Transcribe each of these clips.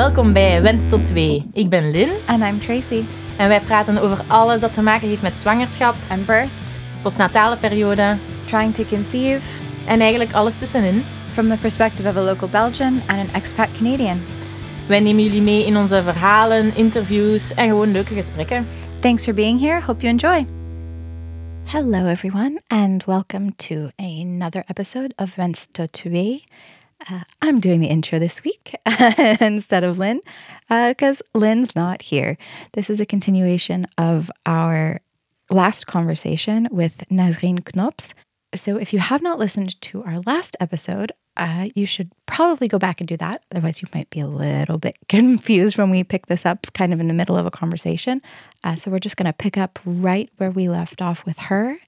Welkom bij Wens tot 2. Ik ben Lynn And I'm Tracy. en wij praten over alles dat te maken heeft met zwangerschap, And birth, postnatale periode trying to conceive en eigenlijk alles tussenin. from the perspective of a local Belgian and an expat Canadian. Wij nemen jullie mee in onze verhalen, interviews en gewoon leuke gesprekken. Thanks for being here. Hope you enjoy. Hello, everyone, and welcome to another episode of Vensto 2. Uh, I'm doing the intro this week instead of Lynn because Lynn's not here. This is a continuation of our last conversation with Nazreen Knops. So, if you have not listened to our last episode, uh, you should probably go back and do that. Otherwise, you might be a little bit confused when we pick this up kind of in the middle of a conversation. Uh, so, we're just going to pick up right where we left off with her,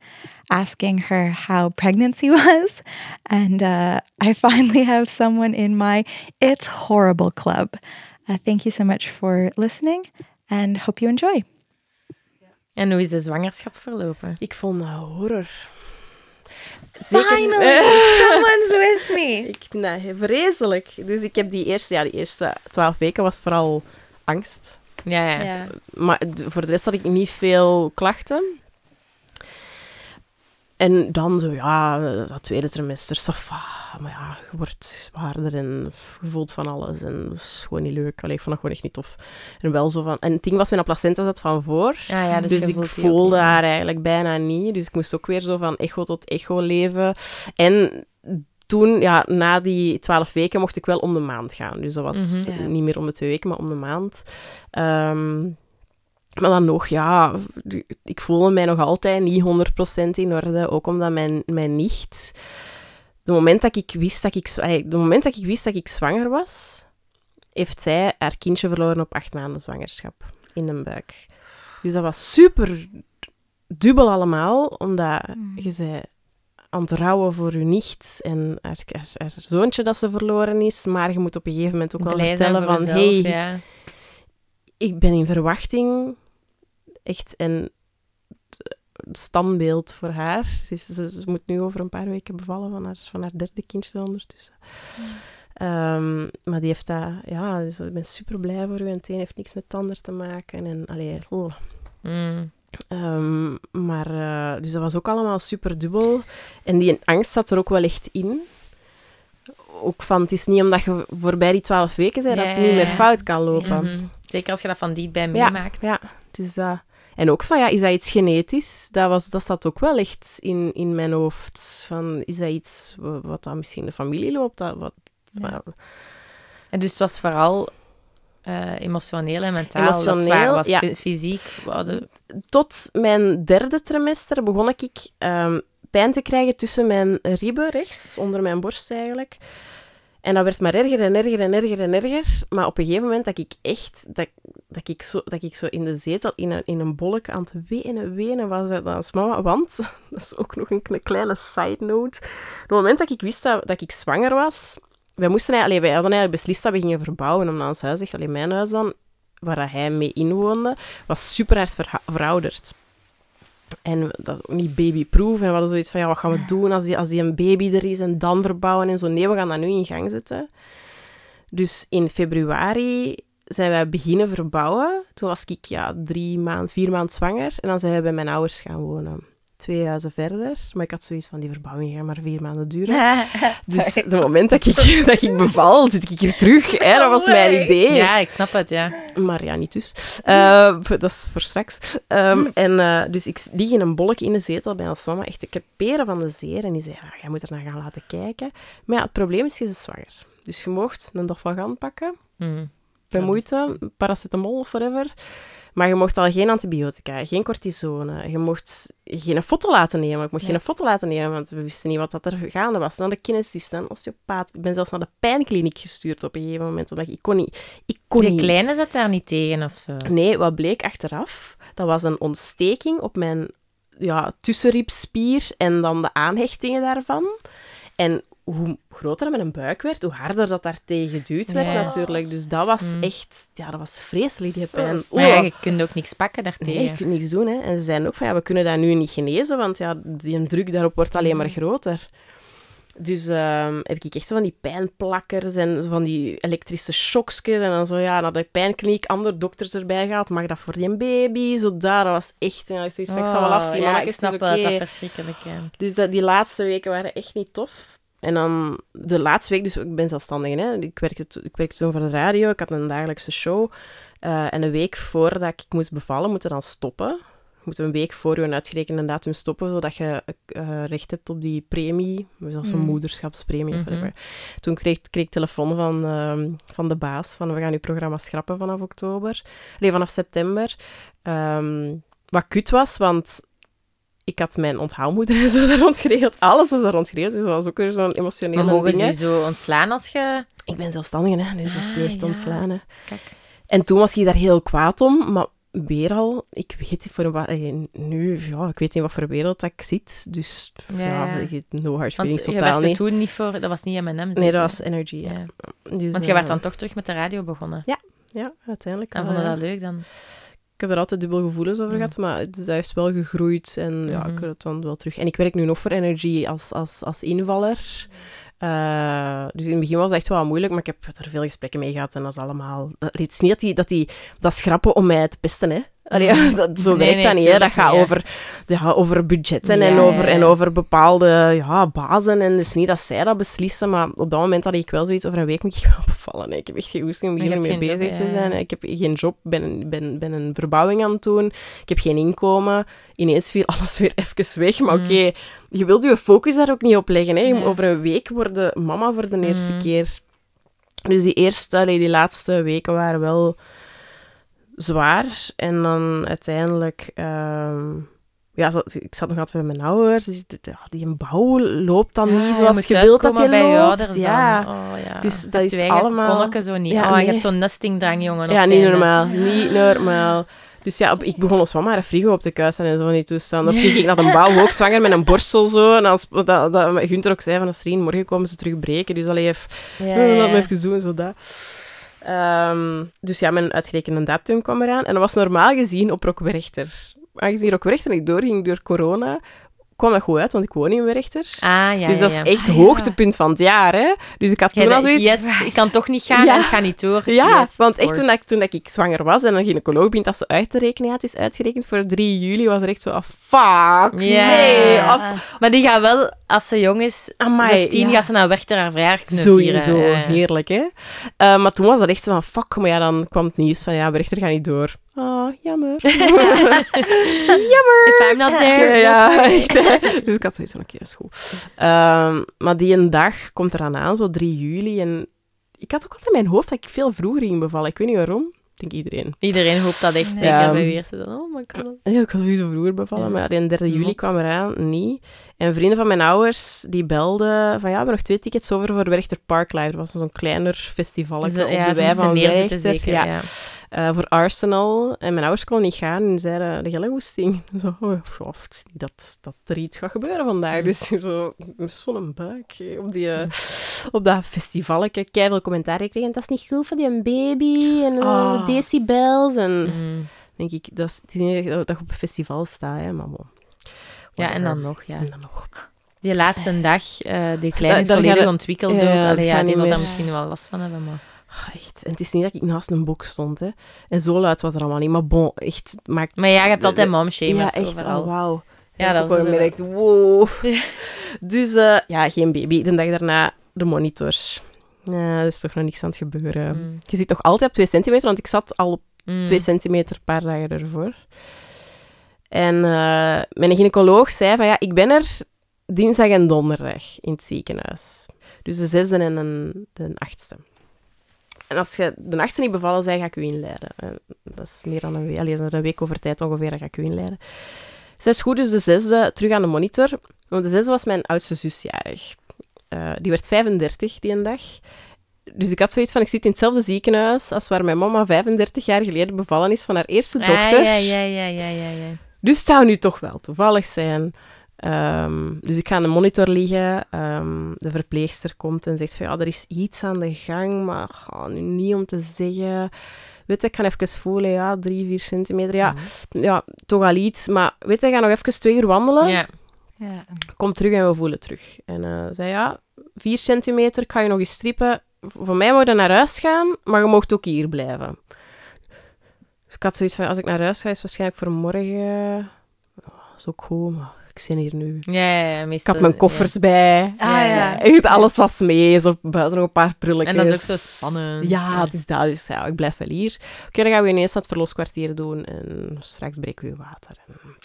asking her how pregnancy was. And uh, I finally have someone in my It's Horrible Club. Uh, thank you so much for listening and hope you enjoy. En hoe is de zwangerschap verlopen? Ik vond dat horror. someone's with me. Ik, nee, vreselijk. Dus ik heb die eerste, ja, die eerste twaalf weken was vooral angst. Ja, ja. Ja. Maar voor de rest had ik niet veel klachten. En dan zo, ja, dat tweede trimester, ça va. Maar ja, je wordt zwaarder en je voelt van alles. En dat is gewoon niet leuk. Allee, ik vond dat gewoon echt niet tof. En wel zo van... En het ding was, mijn placenta zat van voor. Ja, ja, dus, Dus, ik voelde haar eigenlijk bijna niet. Dus ik moest ook weer zo van echo tot echo leven. En toen, ja, na die twaalf weken, mocht ik wel om de maand gaan. Dus dat was Mhm. Ja. niet meer om de twee weken, maar om de maand. Ehm, maar dan nog, ja, ik voelde mij nog altijd niet 100% in orde. Ook omdat mijn, mijn nicht... De moment dat ik wist dat ik, de moment dat ik wist dat ik zwanger was, heeft zij haar kindje verloren op acht maanden zwangerschap in de buik. Dus dat was super dubbel allemaal, omdat je zei aan het rouwen voor je nicht en haar, haar, haar zoontje dat ze verloren is, maar je moet op een gegeven moment ook wel Blij vertellen van, hey, ja. Ik ben in verwachting, echt een standbeeld voor haar. Ze, is- ze, ze moet nu over een paar weken bevallen van haar, van haar derde kindje ondertussen. Ehm, maar die heeft dat, ja, dus ik ben super blij voor u en het een heeft niks met het ander te maken. En, allee, oh. Mm. Ehm, maar, eh, dus dat was ook allemaal super dubbel. En die angst zat er ook wel echt in. Ook van, het is niet omdat je voorbij die twaalf weken bent, dat het niet meer fout kan lopen. Mhm. Zeker als je dat van dichtbij Ja, meemaakt. Ja, dus dat... En ook van, ja, is dat iets genetisch? Dat, was, dat zat ook wel echt in, in mijn hoofd. Van, is dat iets wa- wat dan misschien in de familie loopt? Dat, wat, Ja. En dus het was vooral eh, emotioneel en mentaal. dat Emotioneel, zwaar was. ja. Fy- Fysiek. Tot mijn derde trimester begon ik ehm, pijn te krijgen tussen mijn ribben rechts, onder mijn borst eigenlijk. En dat werd maar erger en erger en erger en erger. Maar op een gegeven moment dat ik echt, dat, dat, ik, zo, dat ik zo in de zetel in een, in een bolk aan het wenen, wenen was dat als mama. Want, dat is ook nog een kle- kleine side note. Op het moment dat ik wist dat, dat ik zwanger was, wij, moesten, allee, wij hadden eigenlijk beslist dat we gingen verbouwen omdat ons huis, echt alleen mijn huis dan, waar hij mee inwoonde, was super hard verouderd. En dat is ook niet babyproof. En we hadden zoiets van, ja, wat gaan we doen als die, als die een baby er is en dan verbouwen en zo. Nee, we gaan dat nu in gang zetten. Dus in februari zijn wij beginnen verbouwen. Toen was ik ja, drie maanden, vier maanden zwanger. En dan zijn wij bij mijn ouders gaan wonen. Twee huizen verder. Maar ik had zoiets van, die verbouwing gaat maar vier maanden duren. Dus het moment dat ik, dat ik beval, zit ik hier terug. Hè? Dat was mijn idee. Ja, ik snap het, ja. Maar ja, niet dus. Eh, dat is voor straks. Ehm, en eh, dus ik lig in een bolk in de zetel bij ons mama, echt te creperen van de zeer. En die zei, ja, jij moet er naar gaan laten kijken. Maar ja, het probleem is, je is zwanger. Dus je mocht een dag van gaan pakken, Mm. bij moeite, paracetamol of whatever. Maar je mocht al geen antibiotica, geen cortisone. Je mocht geen foto laten nemen. Ik mocht Ja. geen foto laten nemen, want we wisten niet wat dat er gaande was. Naar de kinesist, een osteopaat. Ik ben zelfs naar de pijnkliniek gestuurd op een gegeven moment. Omdat ik, ik kon niet... Ik kon niet. kleine zat daar niet tegen of zo. Nee, wat bleek achteraf? Dat was een ontsteking op mijn ja, tussenribspier en dan de aanhechtingen daarvan. En hoe groter mijn buik werd, hoe harder dat daar tegen geduwd werd Ja. natuurlijk. Dus dat was Mm. echt... Ja, dat was vreselijk, die pijn. Maar ja, je kunt ook niks pakken daartegen. Nee, je kunt niks doen. Hè. En ze zeiden ook van, ja, we kunnen dat nu niet genezen, want ja, die druk daarop wordt alleen maar groter. Dus ehm, heb ik echt zo van die pijnplakkers en van die elektrische shocksjes. En dan zo, ja, naar de pijnkliniek, andere dokters erbij gehaald. Mag dat voor je baby? Zo daar, dat was echt... Ja, ik, zoiets van, ik zal wel Oh, afzien, ja, maar ik is snap dat verschrikkelijk. Dus dat, die laatste weken waren echt niet tof. En dan de laatste week, dus ik ben zelfstandig, hè. Ik werkte, ik werkte toen voor de radio, ik had een dagelijkse show. Eh, en een week voordat ik moest bevallen, moeten dan stoppen. Je moet een week voor je uitgerekende datum stoppen, zodat je eh, recht hebt op die premie. Zoals een Mm. moederschapspremie of Mhm. whatever. Toen kreeg, kreeg ik telefoon van, ehm, van de baas, van we gaan uw programma schrappen vanaf oktober. Nee, vanaf september. Ehm, wat kut was, want ik had mijn onthaalmoeder en zo daar rond geregeld. Alles was daar rond geregeld. Dus dat was ook weer zo'n Maar emotionele mogen ding. ze je zo ontslaan als je... Ik ben zelfstandige, hè, dus dat is Ah, niet echt ja. ontslaan. Hè. Kijk. En toen was hij daar heel kwaad om, maar weer al, ik weet voor een eh, nu, ja, ik weet niet wat voor wereld dat ik zit, dus Ja, ja, ja. no hard feelings je totaal werkte niet. toen niet voor... Dat was niet M&M, Nee, dat was Energy, ja. Ja. Dus, Want je werd eh, dan toch terug met de radio begonnen. Ja, uiteindelijk En wel, vond je ja. dat leuk dan? Ik heb er altijd dubbel gevoelens over gehad, maar het is, dat is wel gegroeid en ja, ik Mhm. wil het dan wel terug. En ik werk nu nog voor Energy als, als, als invaller. Eh, dus in het begin was dat echt wel moeilijk, maar ik heb er veel gesprekken mee gehad en dat is allemaal... Het is niet dat die, dat die dat schrappen om mij te pesten, hè. Allee, Mhm. dat, zo Nee, werkt nee, dat niet, hè. Dat gaat over, gaat over budgetten en, Ja, over, ja, en ja. over bepaalde ja, bazen. En het is niet dat zij dat beslissen, maar op dat moment had ik wel zoiets over een week moet ik wel bevallen. hè. Ik heb echt geen goesting om Maar je hier mee hebt geen bezig job, te ja, zijn. ja. Ik heb geen job, ben, ben, ben een verbouwing aan het doen. Ik heb geen inkomen. Ineens viel alles weer even weg. Maar Mm. oké, je wilt je focus daar ook niet op leggen. Hè. Over een week worden mama voor de eerste Mm. keer. Dus die eerste, allee, die laatste weken waren wel zwaar. En dan uiteindelijk... ehm, ja, ik zat nog altijd bij mijn ouders. Dus, die een bouw loopt dan niet zoals moet je wilt dat je bij je loopt. ouders ja. dan. Oh, ja. Dus dat is allemaal- Konneke zo niet. Ja, oh, nee. je hebt zo'n nestingdrang, jongen. Ja, niet normaal. Niet normaal. Dus ja, op- ik begon als mama een frigo op te kuisen en zo van die toestanden. Of ging ik naar de bouw ook zwanger met een borstel zo. En als dat, dat Gunther ook zei van, als morgen komen ze terug breken. Dus allee, even, Ja, laat ja. me even doen, zo dat. Ehm, dus ja, mijn uitgerekende datum kwam eraan. En dat was normaal gezien op Rockwerchter. Aangezien Rockwerchter niet doorging door corona, kwam dat goed uit, want ik woon in Werchter. Ah, ja, dus dat is ja. echt Ah, het ja. hoogtepunt van het jaar, hè. Dus ik had toen al zoiets... yes, ik kan toch niet gaan en het gaat niet door. Ja, Yes, want echt toen, ik, toen ik zwanger was en een gynaecoloog begint dat zo uit te rekenen, het is uitgerekend voor 3 juli, was er echt zo, ah, fuck, nee, Maar die gaat wel, als ze jong is, amai, 16, ja. gaat ze naar Werchter haar verjaardag Sowieso, vieren. Ja. heerlijk, hè. Eh, maar toen was dat echt zo van, fuck, maar ja, dan kwam het nieuws van, ja, Berichter gaat niet door. Ah, jammer. If I'm not there. ja, echt. Dus ik had zoiets van, oké, is goed. Ehm, maar die een dag komt eraan aan, zo 3 juli, en ik had ook altijd in mijn hoofd dat ik veel vroeger ging bevallen. Ik weet niet waarom. Ik denk iedereen. Iedereen hoopt dat echt, Nee. zeker bij Weerse. Dan, oh my god. Ja, ik was sowieso vroeger bevallen, Ja. maar de 3 juli Mot. kwam eraan, niet. En vrienden van mijn ouders, die belden van, ja, we hebben nog twee tickets over voor Werchter Park Live. Dat was zo'n kleiner festival op Ze, de ja, ze wei van Werchter. zeker. Ja, Ja. Eh, voor Arsenal. En mijn ouders konden niet gaan en zeiden, de hele woesting. Zo, oh, dat, dat er iets gaat gebeuren vandaag. Mm. Dus zo, met zo'n buik op, die, eh, op dat festival. Ik heb veel commentaar gekregen, dat is niet goed voor die baby. En eh, Oh. decibels. En Mm. denk ik, dat is, het is niet dat dat je op een festival staat, hè, maar bon. ja, en dan nog, ja. En dan nog. Die laatste dag, die kleine is volledig ontwikkeld ja, Allee, ja, gaat die zal daar misschien wel last van hebben, maar... Ah, echt. En het is niet dat ik naast een box stond, hè. En zo luid was er allemaal niet. Maar bon, echt, maakt... Maar ja, je hebt altijd Ja, momshamers echt. overal. Oh, wauw. Ja, dat wel gemerkt, wow. Dus eh, ja, geen baby. De dag daarna de monitor. Ja, er is toch nog niks aan het gebeuren. Mm. Je zit toch altijd op 2 centimeter, want ik zat al op Mm. 2 centimeter een paar dagen ervoor. En eh, mijn gynaecoloog zei van ja, ik ben er dinsdag en donderdag in het ziekenhuis. Dus de zesde en een- de achtste. En als je de achtste niet bevallen bent, ga ik u inleiden. En dat is meer dan een week, allee, een week over tijd ongeveer, dan ga ik u inleiden. Is goed, dus de zesde terug aan de monitor. Want de zesde was mijn oudste zusjarig. Eh, die werd 35 die een dag. Dus ik had zoiets van, ik zit in hetzelfde ziekenhuis als waar mijn mama 35 jaar geleden bevallen is van haar eerste Ah, dochter. ja, ja, ja, ja, ja, ja. Dus het zou nu toch wel toevallig zijn. Ehm, dus ik ga aan de monitor liggen. Ehm, de verpleegster komt en zegt van ja, er is iets aan de gang, maar nu niet om te zeggen. Weet je, ik ga even voelen, ja, drie, vier centimeter. Ja, ja toch al iets. Maar weet je, ik ga nog even twee uur wandelen. Ja. Ja. Kom terug en we voelen terug. En eh zei, ja, vier centimeter, ik ga je nog eens strippen. Voor mij moet je naar huis gaan, maar je mocht ook hier blijven. Dus ik had zoiets van, als ik naar huis ga, is het waarschijnlijk voor morgen... Oh, is ook goed, maar ik zit hier nu. Ja, ja, ja, Ik had mijn koffers bij. Ah, Ja. Echt, alles was mee. Zo buiten nog een paar prulletjes. En dat is ook zo spannend. Ja, het is dat. Dus ja, ik blijf wel hier. Oké, dan gaan we ineens dat verloskwartier doen. En straks breken we water.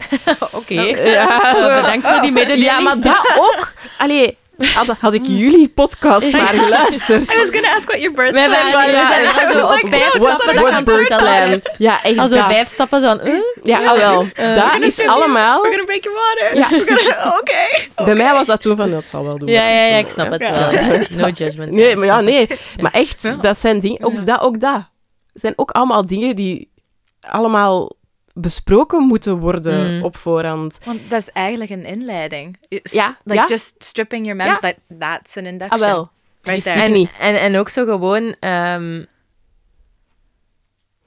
Oké. Ja. Bedankt voor die mededeling. Ja, maar dat ook. Allee, had, had ik jullie podcast maar geluisterd. I was gonna ask what your birth We hebben plan was. ja, but I zo was op like, vijf stappen first. Birthland. Ja, echt Al zo dat. vijf stappen zo van... eh, Ja, ah, wel. dat is allemaal... We're gonna break your water. Ja. We're gonna, okay. Bij mij was dat toen van, dat zal wel doen. Ja, ja, ja, ik snap het Ja. wel. No judgment. Nee, maar ja, nee. Maar echt, dat zijn dingen... Ook dat, ook dat. zijn ook allemaal dingen die allemaal besproken moeten worden Mm. op voorhand. Want dat is eigenlijk een inleiding. It's Ja, Like ja. just stripping your mem, Ja. that, that's an Ah, induction. wel. Right. En niet. En, en ook zo gewoon... ehm,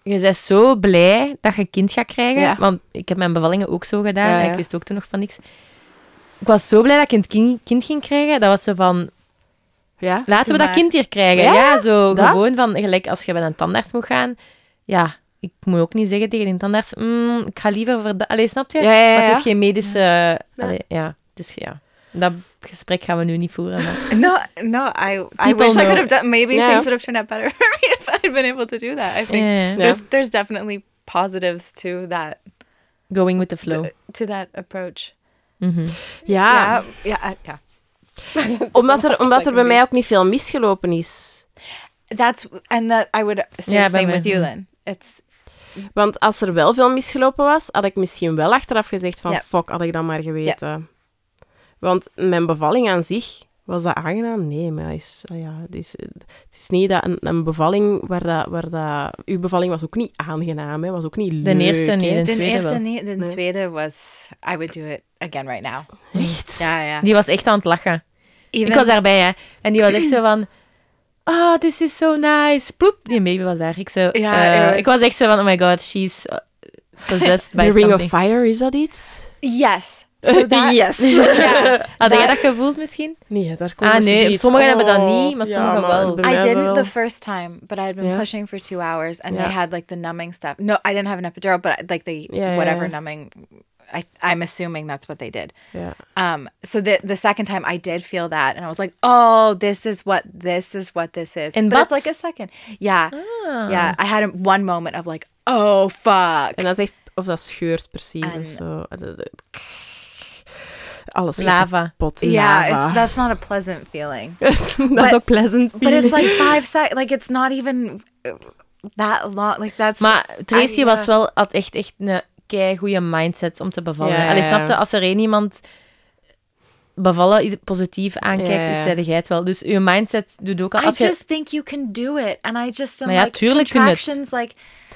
je bent zo blij dat je een kind gaat krijgen. Ja. Want ik heb mijn bevallingen ook zo gedaan. Ja, en ja. Ik wist ook toen nog van niks. Ik was zo blij dat ik een kind, kind ging krijgen. Dat was zo van... Ja. Laten we dat kind hier krijgen. Ja, Ja, zo dat. gewoon van... Gelijk als je bij een tandarts moet gaan. Ja, ik moet ook niet zeggen tegen die tandarts... "Mm, ik ga liever voor... dat." Allee, snap je? Ja, ja, ja. Maar het is geen medische... Ja. Allee, ja, het is... Ja. Dat gesprek gaan we nu niet voeren. Maar... No, no, I, I wish I could have done, maybe Yeah. things would have turned out better for me if I'd been able to do that. I think Ja, ja. there's, there's definitely positives to that, Going with the flow. to that approach. Mhm. Ja, yeah, uh, yeah. omdat er, omdat er bij mij ook niet veel misgelopen is. That's, and that I would say Ja, the same with you then. It's, Want als er wel veel misgelopen was, had ik misschien wel achteraf gezegd van Ja. fuck, had ik dat maar geweten. Want mijn bevalling aan zich, was dat aangenaam? Nee, maar is, ah ja, het, is, het is niet dat een, een bevalling waar dat, waar dat... Uw bevalling was ook niet aangenaam, hè, was ook niet leuk. De eerste niet, de de tweede eerste niet, de Nee. tweede was, I would do it again right now. Echt? Ja, ja. Die was echt aan het lachen. Even, Ik was daarbij, hè. En die was echt zo van... Oh, this is so nice. Ploep. Die baby was daar. Ik, zo, Ja, eh, ik was echt zo van... Oh my god, she's uh, possessed by The Ring of something. Fire, is dat iets? Yes. So that, yes. yeah. Had jij dat gevoeld misschien? Nee, daar komt Ah, nee, iets. sommigen hebben dat Oh, niet, maar sommigen wel. I didn't the first time, but I had been Yeah. pushing for two hours, and Yeah. they had like the numbing stuff. No, I didn't have an epidural, but like the Yeah, yeah, whatever yeah. numbing. I I'm assuming that's what they did. Ja. Um, so the the second time I did feel that, and I was like, oh, this is what this is what this is. And but it's like a second, yeah, Ah. yeah. I had a, one moment of like, oh fuck. En dat is echt... Of dat scheurt precies En- of zo. De- de- Alles gaat Lava. kapot. yeah, Lava. it's that's not a pleasant feeling. It's not But- a pleasant feeling. But it's like five seconds. Like it's not even uh, that long. Like that's. Maar Tracy I- was ja. wel, had echt, echt een kei goede mindset om te bevallen. Ja, Allee, ja. snapte, als er één iemand bevallen iets positief aankijkt, Ja, ja. is zei jij het wel. Dus je mindset doet ook al... I Als je, just think you can do it, and I just am Maar ja, like tuurlijk kun je het. contractions. Like,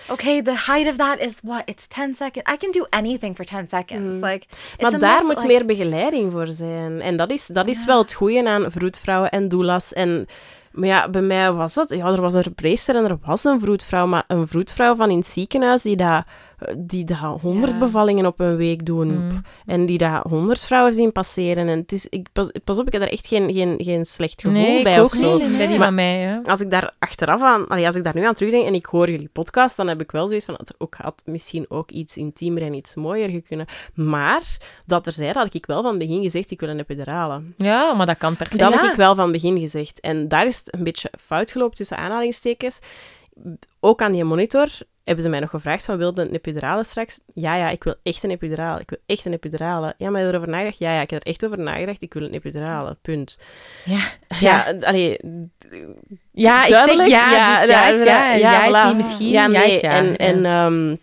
okay, the height of that is what? It's ten seconds. I can do anything for ten seconds. Like, it's Mm. Maar a daar moet like- meer begeleiding voor zijn. En dat is, dat is wel het goede aan vroedvrouwen en doulas. En, maar ja, bij mij was dat... Ja, er was een verpleegster en er was een vroedvrouw. Maar een vroedvrouw van in het ziekenhuis die dat... Die dat honderd Ja. bevallingen op een week doen. Mm. En die dat honderd vrouwen zien passeren. En het is, ik, pas, pas op, ik heb daar echt geen, geen, geen slecht gevoel nee, bij of zo. Maar- mij, ja. Als ik daar achteraf aan, allee, als ik daar nu aan terugdenk en ik hoor jullie podcast, dan heb ik wel zoiets van, het ook had misschien ook iets intiemer en iets mooier gekunnen. Maar, dat er zei, had ik wel van het begin gezegd, ik wil een epidurale. Ja, maar dat kan perfect. Dat Ja. heb ik wel van het begin gezegd. En daar is het een beetje fout gelopen tussen aanhalingstekens. Ook aan die monitor hebben ze mij nog gevraagd van, wilde een epidurale straks? Ja, ja, ik wil echt een epidurale. Ik wil echt een epidurale. Ja, maar je erover nagedacht? Ja, ja, ik heb er echt over nagedacht. Ik wil een epidurale. Punt. Ja, Ja, ja. allee, ja ik zeg ja, dus ja ja. Ja, misschien, Ja, ja, ja. En, Ja. en, ehm,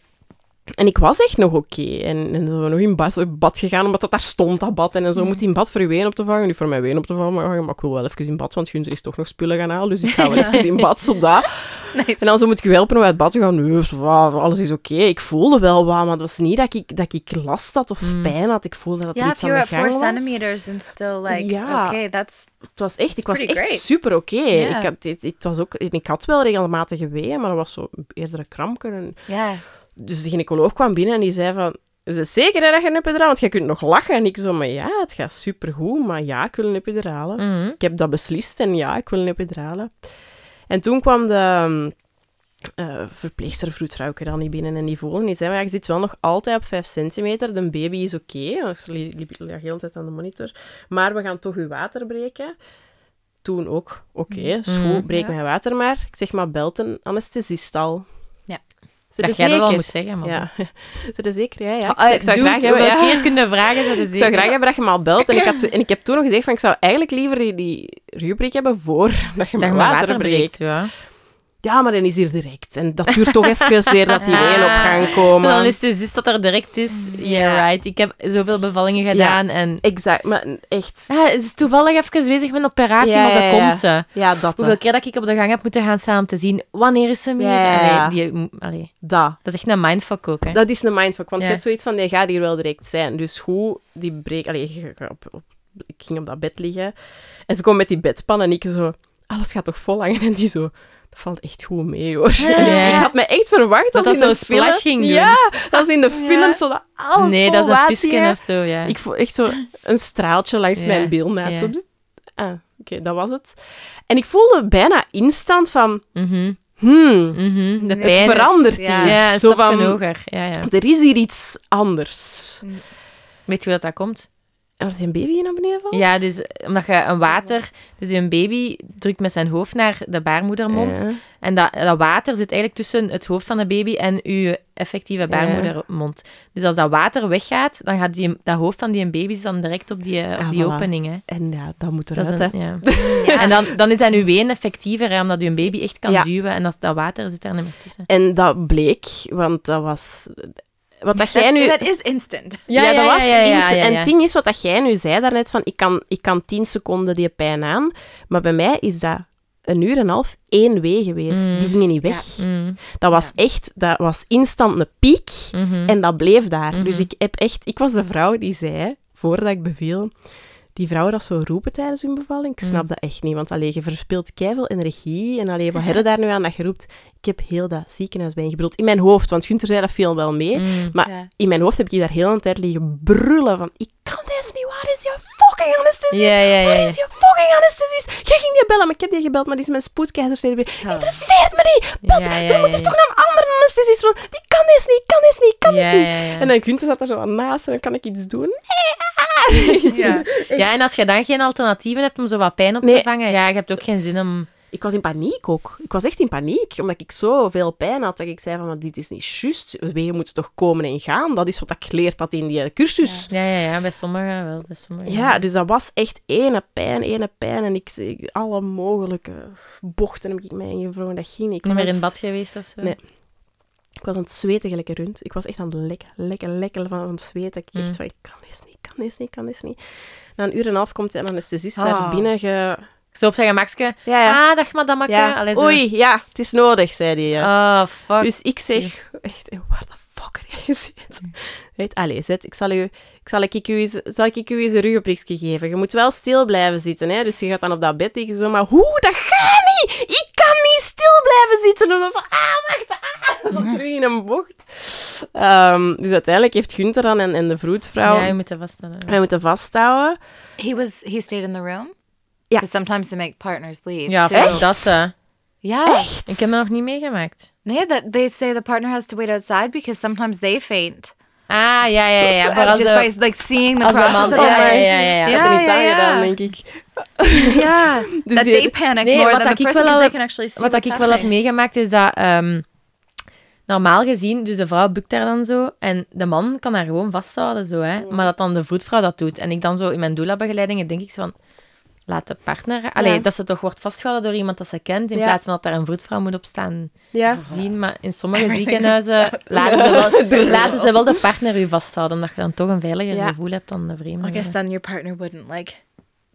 en ik was echt nog oké. En, en we nog in bad, bad gegaan, omdat dat daar stond, dat bad. En zo moet hij in bad voor je ween op te vangen. Niet voor mijn ween op te vangen, maar, maar ik wil wel even in bad, want Gunther is toch nog spullen gaan halen. Dus ik ga wel even in bad, zodat... Nice. En dan zo moet ik je helpen om uit bad te gaan. Nee, zo, ah, alles is oké. Ik voelde wel wat, maar het was niet dat ik, dat ik last had of Mm. pijn had. Ik voelde dat er Yeah, iets aan you're de at gang was. centimeters and still like, Ja. okay, that's Het was echt, ik was echt great. super oké. Ja. Ik, had, het, het was ook, ik had wel regelmatig weeën, maar dat was zo eerder een krampje. En, yeah. Dus de gynaecoloog kwam binnen en die zei van... Is het zeker hè, dat je een epiduraal? Want jij kunt nog lachen. En ik zo, maar ja, het gaat supergoed. Maar ja, ik wil een epidurale. Mhm. Ik heb dat beslist en ja, ik wil een epidurale. En toen kwam de eh verpleegster, vroedvrouwke dan niet binnen en die voelde niet. Maar ja, je zit wel nog altijd op 5 centimeter. De baby is oké. Ik li- liep de hele tijd aan de monitor. Maar we gaan toch uw water breken. Toen ook, oké, Mm. breek Ja. mijn water maar. Ik zeg maar, belt een anesthesist al. Dat jij dat wel zeker? moest zeggen, maar... Ja. Zit er zeker? Ja, ja. Ik Ah, zou, ik zou graag hebben... Ja. keer kunnen vragen, dat is Ik zou graag hebben dat je me al belt. En ik, had en ik heb toen nog gezegd van, ik zou eigenlijk liever die, die rubriek hebben voor dat je Dat je water, water breekt, ja. Ja, maar dan is hier direct. En dat duurt toch even zeer dat die ween op gang komen. En dan is het dus dat er direct is. Yeah, right. Ik heb zoveel bevallingen gedaan en... Exact, maar echt... Ja, het is toevallig even bezig met een operatie, Ja, maar zo ja, ja. komt ze. Ja, dat. Hoeveel hè. keer dat ik op de gang heb moeten gaan staan om te zien wanneer is ze meer. Ja, ja, ja. Allee, die, allee, Dat. dat is echt een mindfuck ook, hè. Dat is een mindfuck. Want Ja. je hebt zoiets van, die gaat hier wel direct zijn. Dus hoe die breek... Allee, op, op- ik ging op dat bed liggen. En ze komt met die bedpan en ik zo... Alles gaat toch vol hangen? En die zo... Dat valt echt goed mee, hoor. Ja. ik had me echt verwacht Dat dat, dat in zo de film... splash ging doen. Ja, dat was in de film, zo dat alles nee, dat is een pisken of zo, ja. Ik voel echt zo een straaltje langs mijn bilnaad. ja. Zo, ah, oké, dat was het. En ik voelde bijna instant van... Mhm, Hmm, mhm. De Het pijn het is- verandert ja. hier. Ja, zo van, hoger. Ja, ja. er is hier iets anders. Weet je hoe dat, dat komt? Die een baby naar beneden valt? Ja, dus omdat je een water... Dus je baby drukt met zijn hoofd naar de baarmoedermond. Ja. En dat, dat water zit eigenlijk tussen het hoofd van de baby en je effectieve baarmoedermond. Dus als dat water weggaat, dan gaat die, dat hoofd van die baby dan direct op die, op Ah, die voilà. opening. Hè. En ja, dat moet Dat eruit, een- hè. ja. En dan, dan is dat nu ween effectiever, hè, omdat je een baby echt kan Ja. duwen en dat, dat water zit daar niet meer tussen. En dat bleek, want dat was... Wat dat jij nu... That is instant. Ja, dat was ja, ja, instant. ja, En ja. het ding is, wat dat jij nu zei daarnet, van ik kan, ik kan tien seconden die pijn aan, maar bij mij is dat een uur en een half één wee geweest. Mm. Die gingen niet weg. Mm, Dat was echt, dat was instant een piek mhm. en dat bleef daar. Mhm. Dus ik heb echt, ik was de vrouw die zei, voordat ik beviel, die vrouwen dat zo roepen tijdens hun bevalling, ik snap Mm. dat echt niet. Want allee, je verspilt keiveel energie en allee, wat heb je daar nu aan dat je roept? Ik heb heel dat ziekenhuis bijgebruld. In mijn hoofd, want Gunther zei dat veel wel mee. Mm. Maar Ja. in mijn hoofd heb ik daar heel de tijd liggen brullen van ik kan deze niet, waar is je fucking anesthesist? Ja, ja, ja, Waar is je fucking anesthesist? Jij ging die bellen, maar ik heb die gebeld, maar die is mijn spoedkeizersnede. Oh. Interesseert me niet! Bel, Ja, ja, er moet er toch een andere anesthesist van, die kan deze niet, kan deze niet, kan deze niet. En dan Gunther zat er zo aan naast en dan kan ik iets doen. Ja. Ja, en als je dan geen alternatieven hebt om zo wat pijn op Nee. te vangen, ja, je hebt ook geen zin om... Ik was in paniek ook. Ik was echt in paniek, omdat ik zoveel pijn had dat ik zei van, maar dit is niet juist. Wegen moeten toch komen en gaan. Dat is wat ik geleerd had in die cursus. Ja, ja, ja, bij sommigen wel, bij sommigen Ja, dus dat was echt ene pijn, ene pijn. En ik, ik- alle mogelijke bochten heb ik mij ingevroren. Dat ging niet. Ik Niet meer in bad geweest of zo? Nee. Ik was aan het zweten gelijk een rund. Ik was echt aan het lekken, lekken, lekken van, van het zweten. Ik echt Mm. van, ik kan dit niet, ik kan dit niet, ik kan dit niet. Na een uur en een half komt een anesthesist Oh. daar binnen. Ge... Zo op zijn gemakske. Ja, ja. Ah, dag madameke. ja. Allee, zo. Oei, ja, het is nodig, zei hij. ja. Oh, fuck. Dus ik zeg, echt, waar de fuck heb jij gezeten? Weet, allee, zet, ik zal, u, ik, zal, ik, u eens, zal ik u eens een ruggenprikje geven. Je moet wel stil blijven zitten, hè. Dus je gaat dan op dat bed liggen, zo, maar hoe, dat gaat niet! Ik kan niet stil blijven zitten! En dan zo, ah, wacht, ah, zo terug in een bocht. Ehm, dus uiteindelijk heeft Gunther dan en, en de vroedvrouw Ja, je moet er vaststellen. mij moeten vasthouden. He was he stayed in the room? Ja. Because sometimes they make partners leave. Ja, too. fuck dat ze. Yeah. Ik heb me nog niet meegemaakt. Nee, that they say the partner has to wait outside because sometimes they faint. Ah, ja, ja, ja. Uh, Voor als just de, by like seeing the process man... of Ja, ja, ja, ja. ja. Ik heb Ja, ja, ja. gedaan, denk ik. Yeah. Dus that they panic Nee, more than the person because they can actually see Wat ik wel heb meegemaakt is dat... ehm, normaal gezien, dus de vrouw bukt daar dan zo en de man kan haar gewoon vasthouden, zo, hè. Maar dat dan de voetvrouw dat doet. En ik dan zo in mijn doula-begeleidingen denk ik zo van... Laat de partner... Allee, Ja. dat ze toch wordt vastgehouden door iemand dat ze kent, in Ja. plaats van dat daar een voetvrouw moet op staan Ja. zien. Maar in sommige ziekenhuizen laten ze, wel, laten ze wel de partner u vasthouden, omdat je dan toch een veiliger Ja. gevoel hebt dan de vreemde. I guess then your partner wouldn't like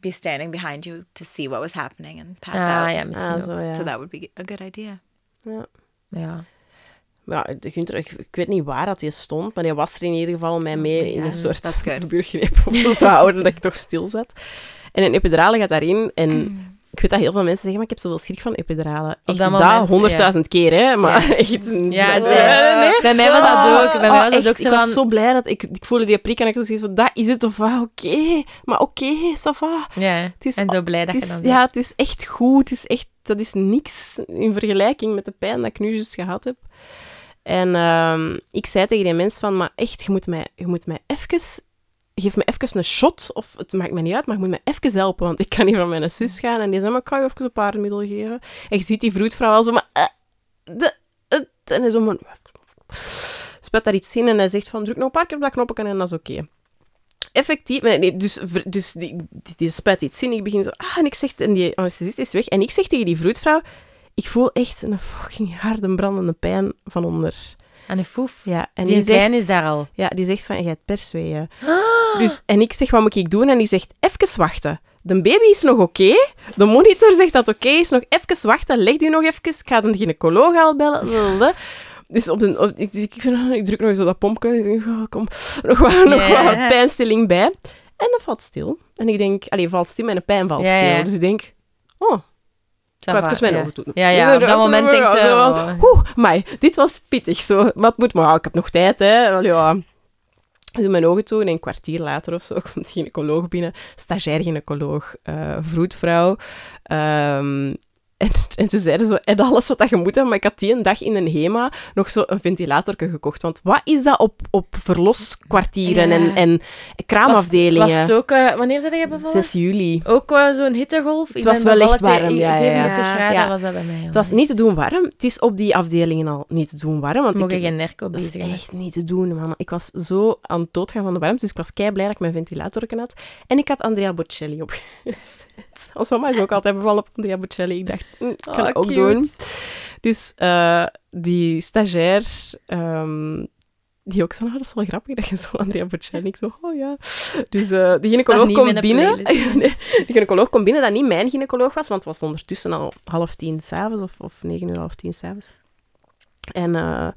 be standing behind you to see what was happening and pass Ah, out. ja, misschien Ah, ook. zo, ja. So that would be a good idea. ja. Ja. Ja, Gunther, ik, ik weet niet waar dat hij stond, maar hij was er in ieder geval mij mee in Ja, een soort buurgreep om zo te houden dat ik toch stil zat. En een epidurale gaat daarin en Ik weet dat heel veel mensen zeggen, maar ik heb zoveel schrik van epiduralen. Echt dat dat moment, honderdduizend keer, hè. Maar echt... Ja, nee. Bij mij was dat ook. Bij mij Oh, was dat echt, ook zo ik was van... zo blij dat ik... Ik voelde die prik en ik was zoiets van, dat is het of wat? Oké. Maar oké, ça va. Ja, Het is, en zo blij dat het je is, dan ja, het is echt goed. Het is echt... Dat is niks in vergelijking met de pijn dat ik nu juist gehad heb. En ehm, ik zei tegen die mens van, maar echt, je moet mij, je moet mij even... Geef me even een shot, of het maakt me niet uit, maar je moet me even helpen, want ik kan hier van mijn zus gaan. En die zei, maar ik kan je even een paardenmiddel geven. En je ziet die vroedvrouw al zo, maar... eh, de, en hij zo, maar... Spuit daar iets in en hij zegt van, druk nog een paar keer op dat knopje en dat is oké. Effectief, nee, nee, dus, dus die, die, die spuit iets in. Ik begin zo, ah, en ik zeg, en die anesthesist is weg. En ik zeg tegen die vroedvrouw, ik voel echt een fucking harde brandende pijn van onder. Aan de foef. Ja, en Die die zegt, is daar al. ja, die zegt van, je hebt persweeën. Dus, en ik zeg, wat moet ik doen? En die zegt, even wachten. De baby is nog oké. De monitor zegt dat oké is. Nog even wachten. Leg u nog even. Ik ga de gynaecoloog al bellen. Dus op de, op, ik, ik, ik druk nog eens op dat pompje. Ik denk, oh, kom, nog wat, nog wat pijnstilling bij. En dat valt stil. En ik denk, allee, valt stil, mijn pijn valt stil. Dus ik denk, oh, Va, even mijn ja. ogen doen. Ja, ja, op dat moment denkt je... oh. Oeh, maar dit was pittig zo. Maar het moet maar, ik heb nog tijd, hè. Wel, ja. Ik doe mijn ogen toe en een kwartier later of zo komt de gynaecoloog binnen. Stagiair gynaecoloog, eh vroedvrouw. Ehm, en, en ze zeiden zo, en alles wat dat je moet hebben, maar ik had die een dag in een HEMA nog zo een ventilator gekocht. Want wat is dat op, op verloskwartieren Ja. en, en kraamafdelingen? Was het ook... eh, wanneer zijn je bevallen? 6 juli. Ook zo'n hittegolf? Ik was wel echt warm, ja, ja, ja. 37 graden Ja. was dat bij mij. Het was niet te doen warm. Het is op die afdelingen al niet te doen warm. Want ik, geen nerko Dat is bezig echt niet te doen, man. Ik was zo aan het doodgaan van de warmte, dus ik was kei blij dat ik mijn ventilator had. En ik had Andrea Bocelli op. Als mama is ook altijd bevallen op Andrea Bocelli. Ik dacht, hm, ik kan Oh, ook cute. doen. Dus eh, die stagiair, ehm, die ook zo, nou, dat is wel grappig dat je zo Andrea Bocelli, ik zo, oh ja. Dus eh die gynaecoloog komt binnen. Nee, de gynaecoloog komt binnen, dat niet mijn gynaecoloog was, want het was ondertussen al half tien s'avonds, of, of negen uur, half tien s'avonds. En eh,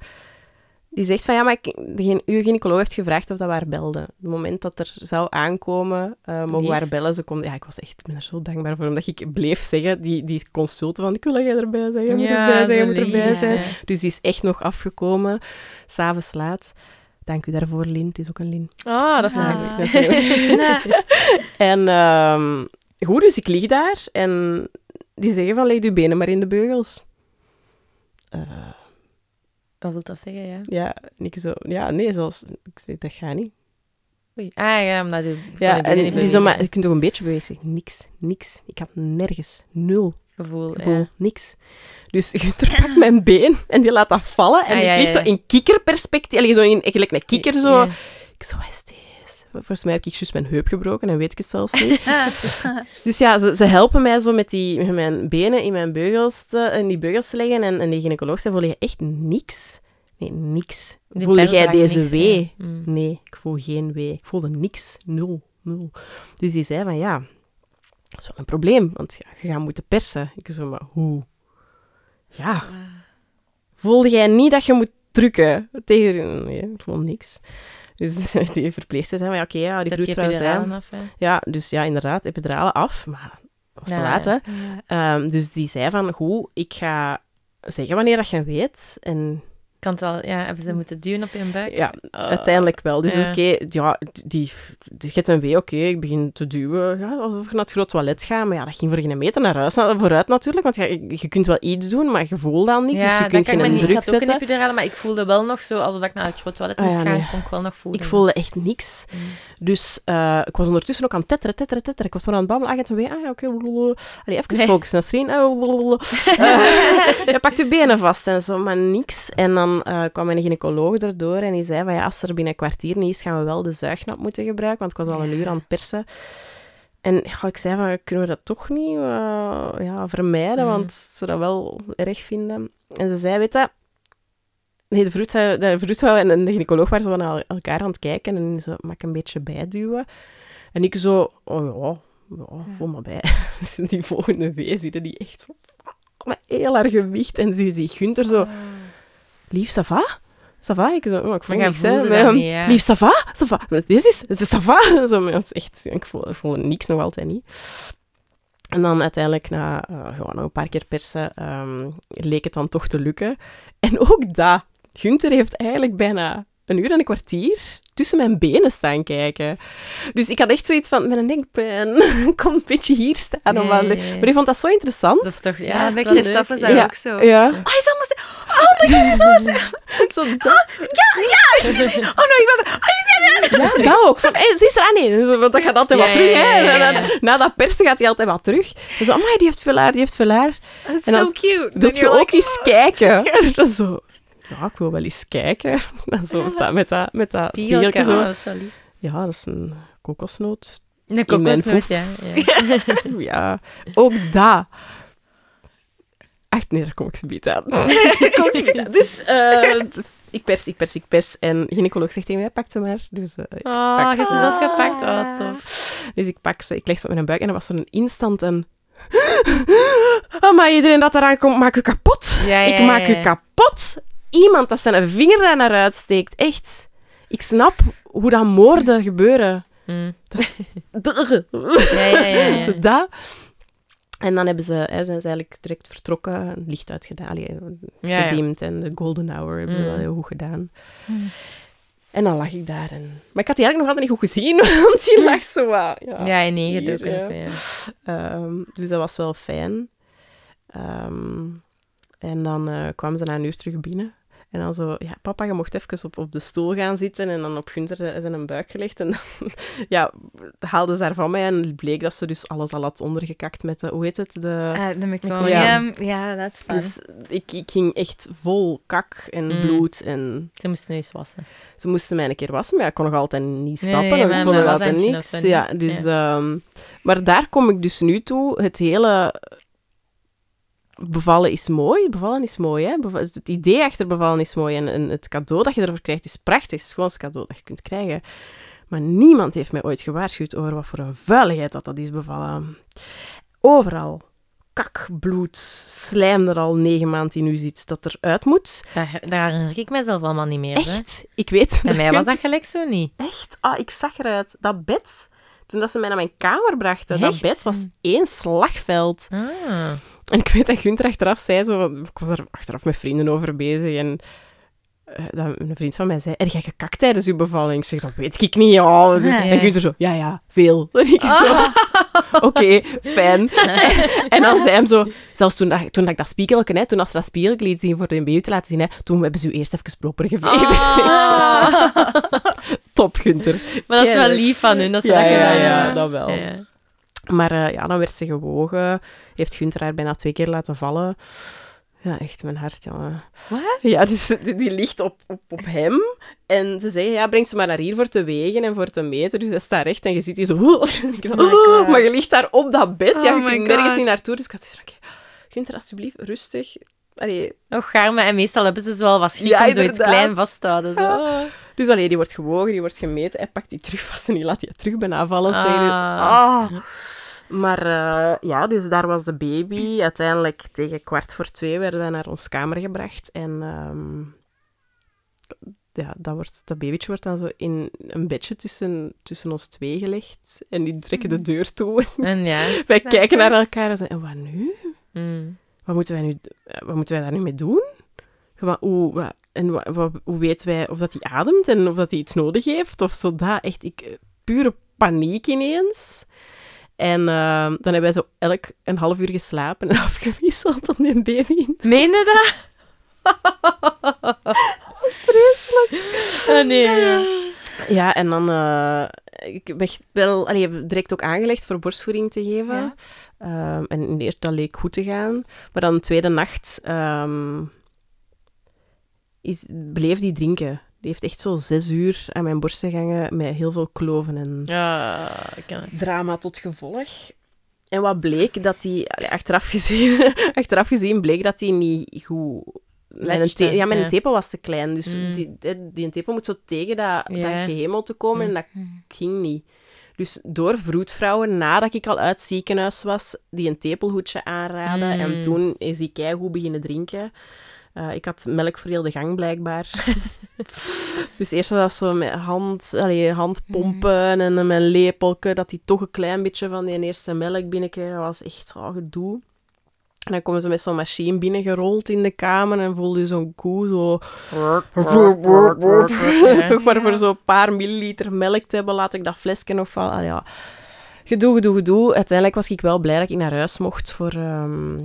die zegt van, ja, maar ik, de, uw gynaecoloog heeft gevraagd of dat we haar belden. Het moment dat er zou aankomen, eh, mogen we haar bellen. Ze kon, ja, ik was echt, ik ben er zo dankbaar voor, omdat ik bleef zeggen, die, die consulten van, ik wil dat jij erbij bent, moet erbij zijn, zo moet erbij zijn. ja. Dus die is echt nog afgekomen, s'avonds laat. Dank u daarvoor, Lin. Het is ook een Lin. Oh, dat is Ah. leuk. Dat en ehm, goed, dus ik lig daar en die zeggen van, leg je benen maar in de beugels. Eh, Wat wil dat zeggen, ja? ja, ik zo, ja, nee, zoals, ik zeg, dat gaat niet. Oei. Ah, ja, omdat je... Ja, je en niet die zo, maar je kunt toch een beetje bewegen? Ik zeg, niks, niks. Ik had nergens, nul Gevoel, gevoel, ja. niks. Dus Gunther pakt mijn been en die laat dat vallen. En Ah, ik ja, lig ja. zo in kikkerperspectief. Allee, zo in, gelijk een kikker zo. Ik zo? Volgens mij heb ik juist mijn heup gebroken en weet ik het zelfs niet. dus ja, ze, ze helpen mij zo met, die, met mijn benen in mijn beugels te, in die beugels te leggen. En, en die gynaecoloog zei, voel je echt niks? Nee, niks. Die pijn jij deze niks, wee? Mm. Nee, ik voel geen wee. Ik voelde niks. Nul. Nul. Dus die zei van, ja, dat is wel een probleem. Want ja, je gaat moeten persen. Ik zo, maar hoe? Ja. Voelde jij niet dat je moet drukken? Tegen... Nee, ik voel niks. Dus die verpleegster zei ja, oké, ja, die Dat af, hè. Ja, dus ja, inderdaad, epiduralen af. Maar dat was te laat, hè. Ja. Ehm, dus die zei van, goed, ik ga zeggen wanneer dat je weet. En Kan het al... Ja, hebben ze moeten duwen op je buik? ja, Oh. uiteindelijk wel. Dus ja. oké, ja, die, die gaat een wee, oké, ik begin te duwen. Ja, alsof je naar het groot toilet gaat. Maar ja, dat ging voor geen meter naar huis, vooruit natuurlijk. Want ja, je, kunt wel iets doen, maar je voelt dan niks. Ja, dus je dat kunt ik geen niet. Ik druk had ook een zetten. maar ik voelde wel nog zo, alsof ik naar het groot toilet Ah, moest ja, gaan, nee. kon ik wel nog voelen. Ik voelde echt niks. Mm. Dus eh, ik was ondertussen ook aan het tetteren, tetteren, tetteren. Ik was maar aan het babbelen. Ah, een wee. Ah, ja, oké. blablabla. Allee, even Nee. focussen. Nasreen. Ah. Eh, je pakt je benen vast en zo, maar niks. En dan eh, kwam mijn gynaecoloog erdoor en die zei van ja, als er binnen een kwartier niet is, gaan we wel de zuignap moeten gebruiken, want ik was al een uur aan het persen. En ja, ik zei van, kunnen we dat toch niet eh, ja, vermijden, Mm. want ze dat wel erg vinden. En ze zei, weet je, nee, de vroedvrouw, de vroedvrouw en de gynaecoloog waren zo naar elkaar aan het kijken en ze mag ik een beetje bijduwen. En ik zo, oh ja, ja, voel maar bij. Dus die volgende wee zitten die echt met heel haar gewicht. En ze ziet Gunther zo, lief, ça va? Ça va? Ik zo, oh, ik voel niks, hè. Maar, ehm, niet, ja. Lief, ça va? Ça va? Maar Dit is, het is ça va? Zo, maar het is echt, ik voel, ik voel niks nog altijd niet. En dan uiteindelijk, na eh, gewoon nog een paar keer persen, ehm, leek het dan toch te lukken. En ook dat. Gunther heeft eigenlijk bijna een uur en een kwartier tussen mijn benen staan kijken. Dus ik had echt zoiets van, mijn nekpijn, kom een beetje hier staan. ja, ja. Maar ik vond dat zo interessant. Dat is toch... Ja, Ja, dat is is dat Ja. ook zo. Ja. Oh, hij is allemaal... Oh my god, hij is allemaal... Zo dat- Ja, ja! Oh no, ik ben... Ja, dat ook. Van, hey, zie eens aan, nee. Zo, Want dat gaat altijd Ja, wat terug, hè. En dan- Na dat persen gaat hij altijd wat terug. En zo, amai, die heeft veel haar, die heeft veel haar. It's En so cute. Then je ook like, eens kijken? Zo, ja, ik wil wel eens kijken. Dan zo met dat, met dat, met dat Spiegeltje, zo. dat is wel lief. Ja, dat is een kokosnoot. Mijn kokosnoot, ja. ja. Ja, ook dat. Echt, nee, daar kom ik zo niet aan. Kom ik aan. Dus, eh, ik pers, ik pers, ik pers. En de gynaecoloog zegt tegen mij, pak ze maar. Dus, eh, ik Oh, pak je hebt ze. ze zelf gepakt. Oh, tof. Dus ik pak ze, ik leg ze op mijn buik en dat was zo'n instant een... Oh, maar iedereen dat eraan komt, maak u kapot. Ja, ja, ik maak u kapot. Iemand dat zijn vinger daar naar uitsteekt, echt. Ik snap hoe dat moorden gebeuren. Mm. Dat. Ja, ja, ja, ja. Dat. En dan hebben ze, hè, zijn ze eigenlijk direct vertrokken, licht uitgedaan, gediemd en de golden hour hebben ze Mm. wel heel goed gedaan. Mm. En dan lag ik daar. En... Maar ik had die eigenlijk nog altijd niet goed gezien, want die lag zo wat... Ja, Ja, in ja. even, ja. Ehm, dus dat was wel fijn. Ehm, en dan eh, kwamen ze na een uur terug binnen. En dan zo, ja, papa, je mocht even op, op de stoel gaan zitten. En dan op Gunther zijn een buik gelegd. En dan, ja, haalden ze daar van mij. En bleek dat ze dus alles al had ondergekakt met de, hoe heet het? De, Uh, the Ja. meconium. Ja, that's fun. dus ik, ik ging echt vol kak en Mm. bloed. En Ze moesten nu eens wassen. ze moesten mij een keer wassen, maar ik kon nog altijd niet stappen. nee, ik vond altijd niks. Ja, dus, ehm, maar daar kom ik dus nu toe. Het hele bevallen is mooi. Bevallen is mooi, hè. Het idee achter bevallen is mooi. En, en het cadeau dat je ervoor krijgt is prachtig. Het schoonste cadeau dat je kunt krijgen. Maar niemand heeft mij ooit gewaarschuwd over wat voor een vuiligheid dat dat is bevallen. Overal. Kak, bloed, slijm er al negen maanden in u zit, dat eruit moet. Daar, daar herinner ik mezelf allemaal niet meer. Hè. Echt? Ik weet. Bij mij was dat gelijk zo niet. Echt? Ah, ik zag eruit. Dat bed, toen dat ze mij naar mijn kamer brachten, dat bed was één slagveld. Ah. En ik weet dat Gunther achteraf zei, zo, ik was er achteraf met vrienden over bezig en eh, dat een vriend van mij zei, er jij gekakt tijdens uw bevalling? Ik zeg, dat weet ik niet, ja. Ja. En Gunther zo, ja, ja, veel. En ik zo, oké, fijn. en dan zei hem zo, zelfs toen, toen dat ik dat spiegelken, hè, toen als ze dat spiegelken liet zien voor de baby te laten zien, hè, toen hebben ze u eerst even proper geveegd. Ah. Top, Gunther. Maar dat is wel lief van hun, dat ze Ja, dat ja, gedaan ja, dat wel. Maar eh, ja, dan werd ze gewogen. Heeft Gunther haar bijna twee keer laten vallen. Ja, echt mijn hart, jongen. Wat? Ja, dus die, die ligt op, op, op hem. En ze zeggen, ja, breng ze maar naar hier voor te wegen en voor te meten. Dus hij staat recht en je ziet die zo... Oh my God. maar je ligt daar op dat bed. ja, Oh je kunt nergens niet naartoe. Dus ik had zoiets Gunther, alsjeblieft, rustig. Allee, Och, gaarme. En meestal hebben ze zo wel wat schrik Ja, om zoiets klein vast te houden. Zo. Ah. Dus allee, die wordt gewogen, die wordt gemeten. Hij pakt die terug vast en die laat die terug bijna vallen. Dus, Ah. Maar eh, ja, dus daar was de baby. Uiteindelijk tegen kwart voor twee werden wij naar ons kamer gebracht. En ehm, ja, dat, wordt, dat babytje wordt dan zo in een bedje tussen, tussen ons twee gelegd. En die trekken de deur toe. En ja. wij kijken naar elkaar en zeggen, en wat nu? Mm. Wat moeten wij, nu, eh, wat moeten wij daar nu mee doen? Wat, hoe, wat, en wat, wat- hoe weten wij of dat hij ademt en of dat hij iets nodig heeft? Of zo dat, echt ik, pure paniek ineens. En eh, dan hebben wij zo elk een half uur geslapen en afgewisseld om die baby in te... Meen je dat? Ah, nee, ja. Ja, en dan... eh, ik ben echt wel allee, direct ook aangelegd voor borstvoeding te geven. Ja. Ehm, en in de eerste dat leek goed te gaan. Maar dan de tweede nacht ehm, is, bleef die drinken. Die heeft echt zo zes uur aan mijn borst gehangen met heel veel kloven en Ja, drama tot gevolg. En wat bleek, dat die... allee, achteraf, gezien, achteraf gezien bleek dat die niet goed... Mijn, te- ja, mijn ja. tepel was te klein. Dus Mm. die, die, die tepel moet zo tegen dat, Ja. dat gehemelte komen en Mm. dat ging niet. Dus door vroedvrouwen, nadat ik al uit het ziekenhuis was, die een tepelhoedje aanraden. Mm. En toen is die keigoed beginnen drinken. Eh, ik had melk voor heel de gang, blijkbaar. dus eerst was dat zo met hand, allee, handpompen en met een lepelke, dat hij toch een klein beetje van die eerste melk binnenkreeg. Dat was echt oh, gedoe. En dan komen ze met zo'n machine binnengerold in de kamer en voelde je zo'n koe zo... Toch maar voor zo'n paar milliliter melk te hebben, laat ik dat flesje nog vallen. Ah, ja. Gedoe, gedoe, gedoe. Uiteindelijk was ik wel blij dat ik naar huis mocht voor... ehm,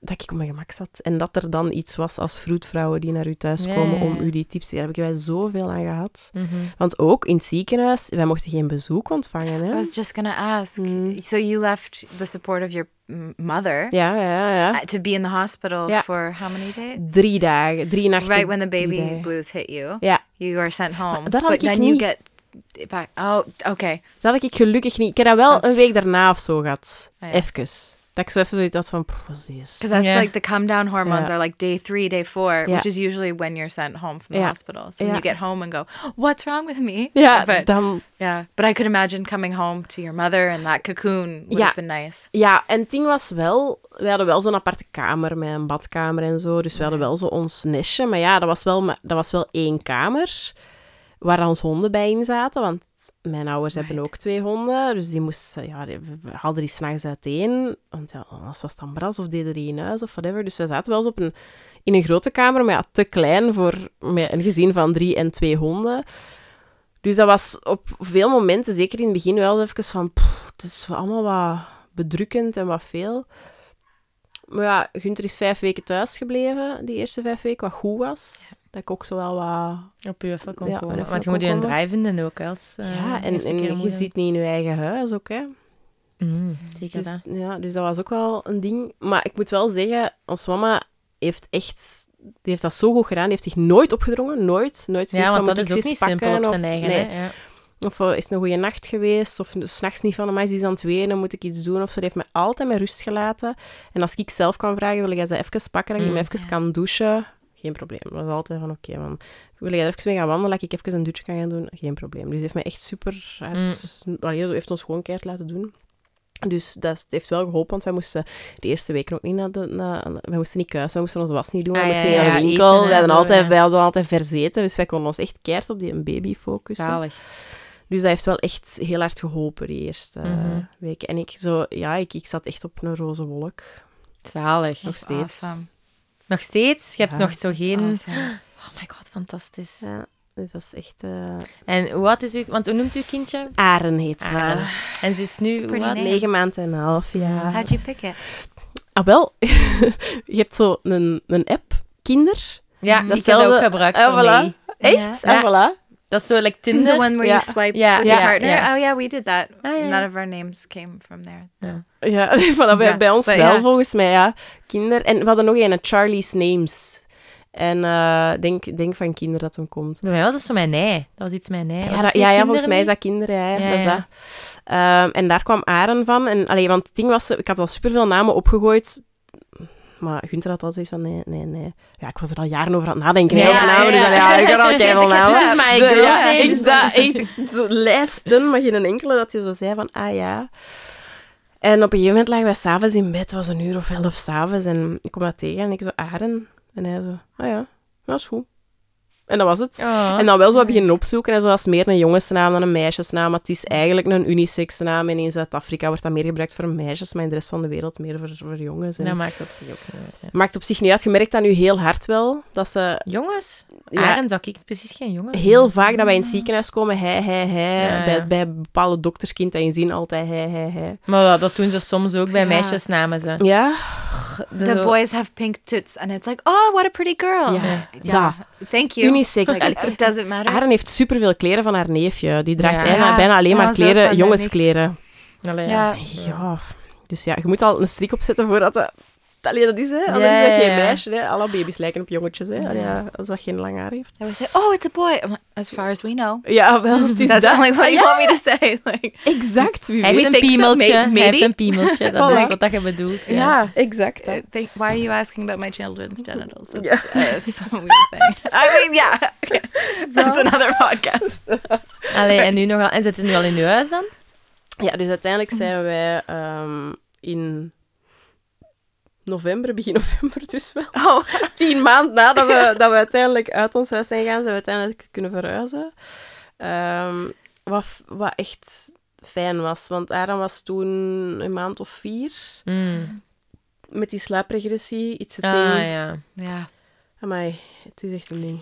dat ik op mijn gemak zat. En dat er dan iets was als vroedvrouwen die naar u thuis Ja, komen ja, om u die tips te geven. Daar heb ik wij zoveel aan gehad. Mhm. Want ook in het ziekenhuis, wij mochten geen bezoek ontvangen. I Hè? was just gonna ask. Mm. So you left the support of your mother Ja, ja, ja. uh, to be in the hospital for how many days? Drie dagen, drie nachten. Right when the baby blues hit you, Ja, you are sent home. dat had but ik then niet. you get back. Oh, okay. dat had ik gelukkig niet. Ik heb dat wel een week daarna of zo gehad. Ah. Even. Dat ik zo even zoiets had van, deze? Because that's Yeah. like the come down hormones Yeah. are like day three, day four, Yeah. which is usually when you're sent home from the Yeah. hospital. So when you Yeah. get home and go, what's wrong with me? Ja, but dan... yeah, but I could imagine coming home to your mother and that cocoon would have been nice. Ja, en het ding was wel... We hadden wel zo'n aparte kamer met een badkamer en zo. Dus we hadden wel zo ons nestje. Maar ja, dat was wel, dat was wel één kamer waar onze honden bij in zaten. Want mijn ouders hebben ook twee honden. Dus die moesten... Ja, die, we haalden die s'nachts uiteen. Want ja, anders was het dan bras of deden die in huis of whatever. Dus we zaten wel eens op een, in een grote kamer, maar ja, te klein voor met een gezin van drie en twee honden. Dus dat was op veel momenten, zeker in het begin, wel even van... pff, het is allemaal wat bedrukkend en wat veel. Maar ja, Gunther is vijf weken thuis gebleven, die eerste vijf weken, wat goed was. Dat ik ook zo wel wat... Op je even kon Ja, komen. Want je moet je een draai vinden ook, als eh, ja, en, en je moeder. zit niet in je eigen huis ook, hè. Mm, zeker Dus, dat. ja, dus dat was ook wel een ding. Maar ik moet wel zeggen, onze mama heeft echt... Die heeft dat zo goed gedaan. Die heeft zich nooit opgedrongen. Nooit. Nooit Ja, want dat is ook niet simpel op of- zijn eigen. nee. Hè? Ja. Of eh, is het een goede nacht geweest, of s'nachts niet van, maar is aan het wenen, moet ik iets doen? Of ze heeft me altijd met rust gelaten. En als ik zelf kan vragen, wil jij ze even pakken, dat je Mm. me even Ja. kan douchen? Geen probleem. Dat was altijd van, oké, man. Wil jij er even mee gaan wandelen, dat ik even een douche kan gaan doen? Geen probleem. Dus ze heeft me echt super hard... Allee, ze heeft ons gewoon keihard laten doen. Dus dat heeft wel geholpen, want wij moesten de eerste weken ook niet naar de... Naar, wij moesten niet kuisen, wij moesten onze was niet doen, wij Ah, moesten ja, niet naar de winkel. eten wij, hadden zo, altijd, ja. wij hadden altijd verzeten, dus wij konden ons echt keihard op die baby focussen. Zalig. Dus dat heeft wel echt heel hard geholpen, die eerste Mhm. weken. En ik, zo, ja, ik, ik zat echt op een roze wolk. Zalig. Nog steeds. Awesome. Nog steeds? Je hebt Ja. nog zo geen... Awesome. Oh my god, fantastisch. Ja, dus dat is echt... eh En hoe oud is u... Want hoe noemt u kindje? Aren heet ze. Aren. En ze is nu... Name. Negen maanden en een half, ja. How'd you pick it? Ah, wel. je hebt zo een, een app, Kinder. Ja, Mhm. ik heb dat ook Datzelfde- gebruikt Ah, voilà. Echt? Ja. Ah, voilà. Dat is zo like Tinder. The one where Ja. you swipe Ja, with ja, your partner? ja. Oh yeah, we did that. Ah, ja. None of our names came from there. Ja, voilà, bij, Ja, bij ons maar wel, ja. volgens mij, ja. Kinder. En we hadden nog een, Charlie's Names. En eh denk, denk van Kinder dat hem komt. Bij mij was dat zo mijn nee. Dat was iets mijn nee. Ja, dat ja, ja, volgens mij is dat kinderen, ja, Ja, dat is ja. dat. Ehm, en daar kwam Aren van. En, allee, want het ding was, ik had al superveel namen opgegooid. Maar Gunther had al zoiets van, nee, nee, nee. Ja, ik was er al jaren over aan het nadenken, Ja, over namen. Dus ja. ja, ik had al keiveel namen. This is my girl's ja, name. echt, dat, echt zo lijsten, maar geen enkele dat je zo zei van, ah ja. En op een gegeven moment lagen wij s'avonds in bed, het was een uur of elf s'avonds, en ik kom dat tegen en ik zo, Aren. En hij zo, ah ja, dat is goed. En dat was het. Oh. En dan wel zo wat beginnen opzoeken. En zoals meer een jongensnaam dan een meisjesnaam. Maar het is eigenlijk een unisex naam. En in Zuid-Afrika wordt dat meer gebruikt voor meisjes, maar in de rest van de wereld meer voor, voor jongens. En Dat maakt op zich ook niet uit. ja. Maakt op zich niet uit. Je merkt dat nu heel hard wel. Dat ze Jongens? Ja. Aren zou ik precies geen jongen heel vaak dat wij in het ziekenhuis komen, hij, hij, hij. Ja, ja. Bij, bij bepaalde dokterskind en je zien altijd hij, hij, hij. Maar dat, dat doen ze soms ook bij Ja. meisjesnamen. Ze. Ja, The boys have pink toots, and it's like, oh, what a pretty girl. Ja. Thank you. unisex. Like, it doesn't matter. Aren heeft superveel kleren van haar neefje. Die draagt Ja. bijna, Ja, bijna alleen ja, maar kleren, jongenskleren. Allee, ja. Ja. Ja, dus ja, je moet al een strik opzetten voordat dat... Allee, dat is, hè. Anders Ja, is dat geen ja, meisje, hè. Alle baby's lijken op jongetjes, hè. Allee, ja, als dat geen lang haar heeft. They would say, oh, it's a boy. As far as we know. Ja, wel, het is That's dat. only what Ah, you want me to say. Like, Exact, wie Hij heeft een so, piemeltje. Hij heeft een piemeltje. Dat is wat dat je bedoelt. Ja. Ja, exact. uh, hè. think, why are you asking about my children's genitals? That's, Yeah. uh, a weird thing. I mean, yeah. Okay. That's another podcast. Allee, en nu nog al... En zitten nu al in uw huis dan? Ja, dus uiteindelijk zijn wij ehm, in november, begin november dus wel. Oh, Tien maanden nadat we, dat we uiteindelijk uit ons huis zijn gegaan, zijn we uiteindelijk kunnen verhuizen. Ehm, wat, wat echt fijn was, want Aaron was toen een maand of vier Mm. met die slaapregressie. Iets Ah, ding. ja. ja. Amai, het is echt een ding.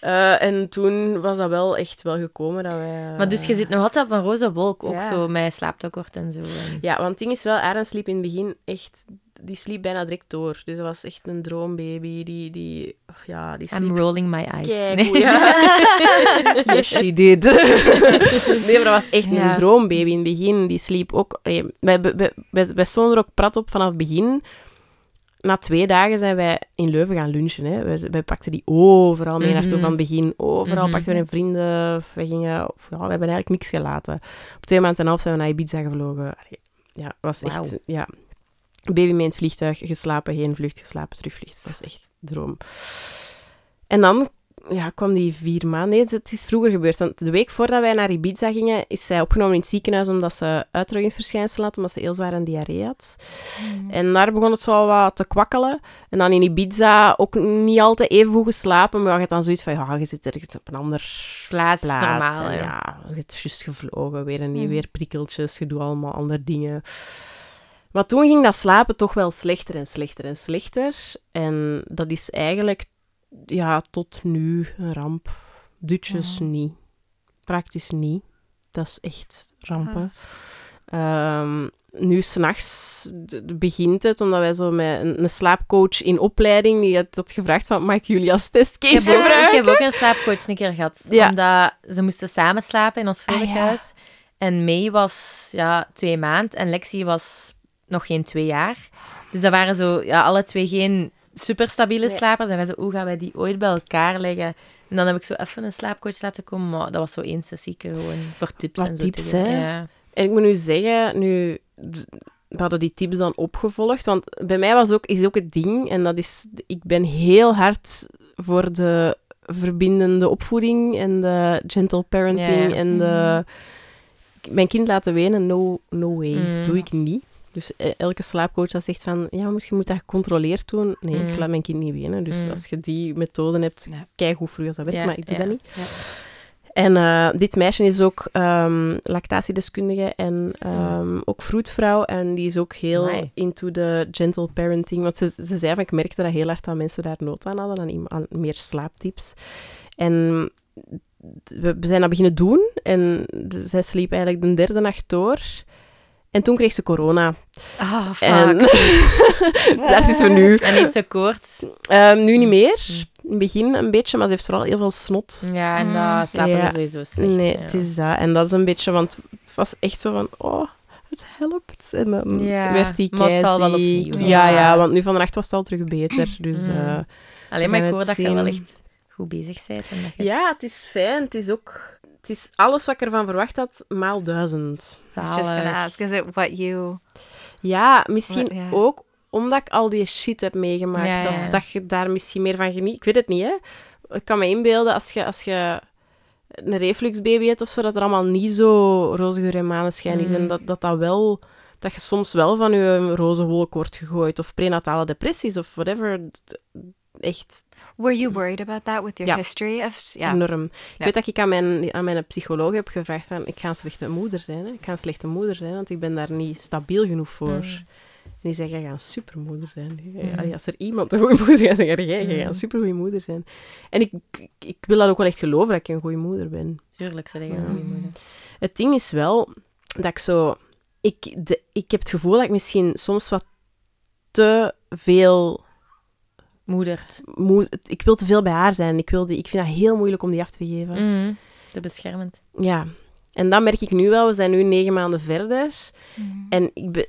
Eh, en toen was dat wel echt wel gekomen dat wij... Maar dus je zit nog altijd op een roze wolk, ook Ja. zo met slaaptekort en zo. En... Ja, want het ding is wel, Aaron sliep in het begin echt... Die sliep bijna direct door. Dus dat was echt een droombaby. Die, die, ja, die sliep I'm rolling my eyes. ja. yes, she did. nee, maar dat was echt Ja. een droombaby in het begin. Die sliep ook... Wij, wij, wij, wij stonden er ook prat op vanaf het begin. Na twee dagen zijn wij in Leuven gaan lunchen. Hè. Wij, wij pakten die overal mee naartoe Mhm. van het begin. Overal Mhm. pakten we een vrienden. We, gingen, ja, we hebben eigenlijk niks gelaten. Op twee maanden en een half zijn we naar Ibiza gevlogen. Allee, Ja, was echt... Ja. Baby mee in het vliegtuig, geslapen, heen vlucht, geslapen, terugvliegt. Dat is echt droom. En dan ja, kwam die vier maanden. Nee, het is vroeger gebeurd. Want de week voordat wij naar Ibiza gingen, is zij opgenomen in het ziekenhuis omdat ze uitdrukingsverschijnselen had, omdat ze heel zwaar een diarree had. En daar begon het zo wat te kwakkelen. En dan in Ibiza ook niet altijd even goed geslapen, maar je had dan zoiets van, ja, je zit ergens op een ander Plaats normaal, en ja. ja, je hebt juist gevlogen, weer een nieuw, Mhm. weer prikkeltjes, je doet allemaal andere dingen. Maar toen ging dat slapen toch wel slechter en slechter en slechter. En dat is eigenlijk, ja, tot nu een ramp. Dutjes Mhm. niet. Praktisch niet. Dat is echt rampen. Ehm, nu s'nachts begint het, omdat wij zo met een, een slaapcoach in opleiding, die had, had gevraagd van, mag ik jullie als Ik testcase ook, ik gebruiken? heb ook een slaapcoach een keer gehad. Ja. Omdat ze moesten samen slapen in ons Ah, vorig ja. huis. En May was ja, twee maanden en Lexi was nog geen twee jaar. Dus dat waren zo ja, alle twee geen superstabiele Nee. slapers. En wij zo, hoe gaan wij die ooit bij elkaar leggen? En dan heb ik zo even een slaapcoach laten komen. Maar dat was zo één sessieke gewoon voor tips Wat en zo. tips, hè? Ja. En ik moet nu zeggen, nu, we hadden die tips dan opgevolgd, want bij mij was ook, is ook het ding, en dat is, ik ben heel hard voor de verbindende opvoeding en de gentle parenting Ja, ja. en de... Mijn kind laten wenen, no, no way. Mm. Doe ik niet. Dus eh, elke slaapcoach dat zegt van, ja, moet- je moet dat gecontroleerd doen. Nee, ik Mm. laat mijn kind niet wenen. Dus Mm. als je die methode hebt, Ja. kijk hoe vroeg dat werkt, Ja, maar ik doe ja, dat niet. ja. En eh, dit meisje is ook ehm, lactatiedeskundige en ehm, ook vroedvrouw. En die is ook heel Amai. into de gentle parenting. Want ze, ze zei van, ik merkte dat heel hard dat mensen daar nood aan hadden, aan, aan meer slaaptips. En we, zijn dat beginnen doen. En zij sliep eigenlijk de derde nacht door. En toen kreeg ze corona. Oh, fuck. En daar is we nu. En heeft ze koorts. Ehm, nu niet meer. In het begin een beetje, maar ze heeft vooral heel veel snot. Ja, en Mm. dat slapen Ja. ze sowieso slecht. Nee, ja. het is dat. En dat is een beetje, want het was echt zo van, oh, het helpt. En dan Ja, werd die maar het zal wel opnieuw. Ja, Ja. want nu van de nacht was het al terug beter. Dus Mm. eh, Alleen maar ik hoor dat je wel echt goed bezig bent. En dat je ja, het is fijn. Het is ook... Het is alles wat ik ervan verwacht had, maal duizend. Just gonna ask, is it what you... Ja, misschien ook omdat ik al die shit heb meegemaakt. Ja, ja. Dat, dat je daar misschien meer van geniet. Ik weet het niet, hè. Ik kan me inbeelden als je, als je een refluxbaby hebt of zo, dat er allemaal niet zo roze geur en maneschijn is. Mm. En dat, dat dat wel... Dat je soms wel van je roze wolk wordt gegooid. Of prenatale depressies of whatever. Echt Were you worried about that with your Ja. history of... Ja. enorm. Ik Ja. weet dat ik aan mijn, aan mijn psycholoog heb gevraagd van... Ik ga een slechte moeder zijn, hè. Ik ga een slechte moeder zijn, want ik ben daar niet stabiel genoeg voor. Mm. En die zei, jij gaat een supermoeder zijn. Mm. allee, Als er iemand een goede moeder gaat, dan ga jij, jij gaat Mm. een supergoeie moeder zijn. En ik, ik wil dat ook wel echt geloven, dat ik een goede moeder ben. Tuurlijk, ze zeggen Ja. goede moeder. Het ding is wel dat ik zo... Ik, de, ik heb het gevoel dat ik misschien soms wat te veel... Moedert. Moe, ik wil te veel bij haar zijn. Ik, wil die, ik vind dat heel moeilijk om die af te geven. Mhm. Te beschermend. Ja. En dat merk ik nu wel. We zijn nu negen maanden verder. Mm. En ik, be-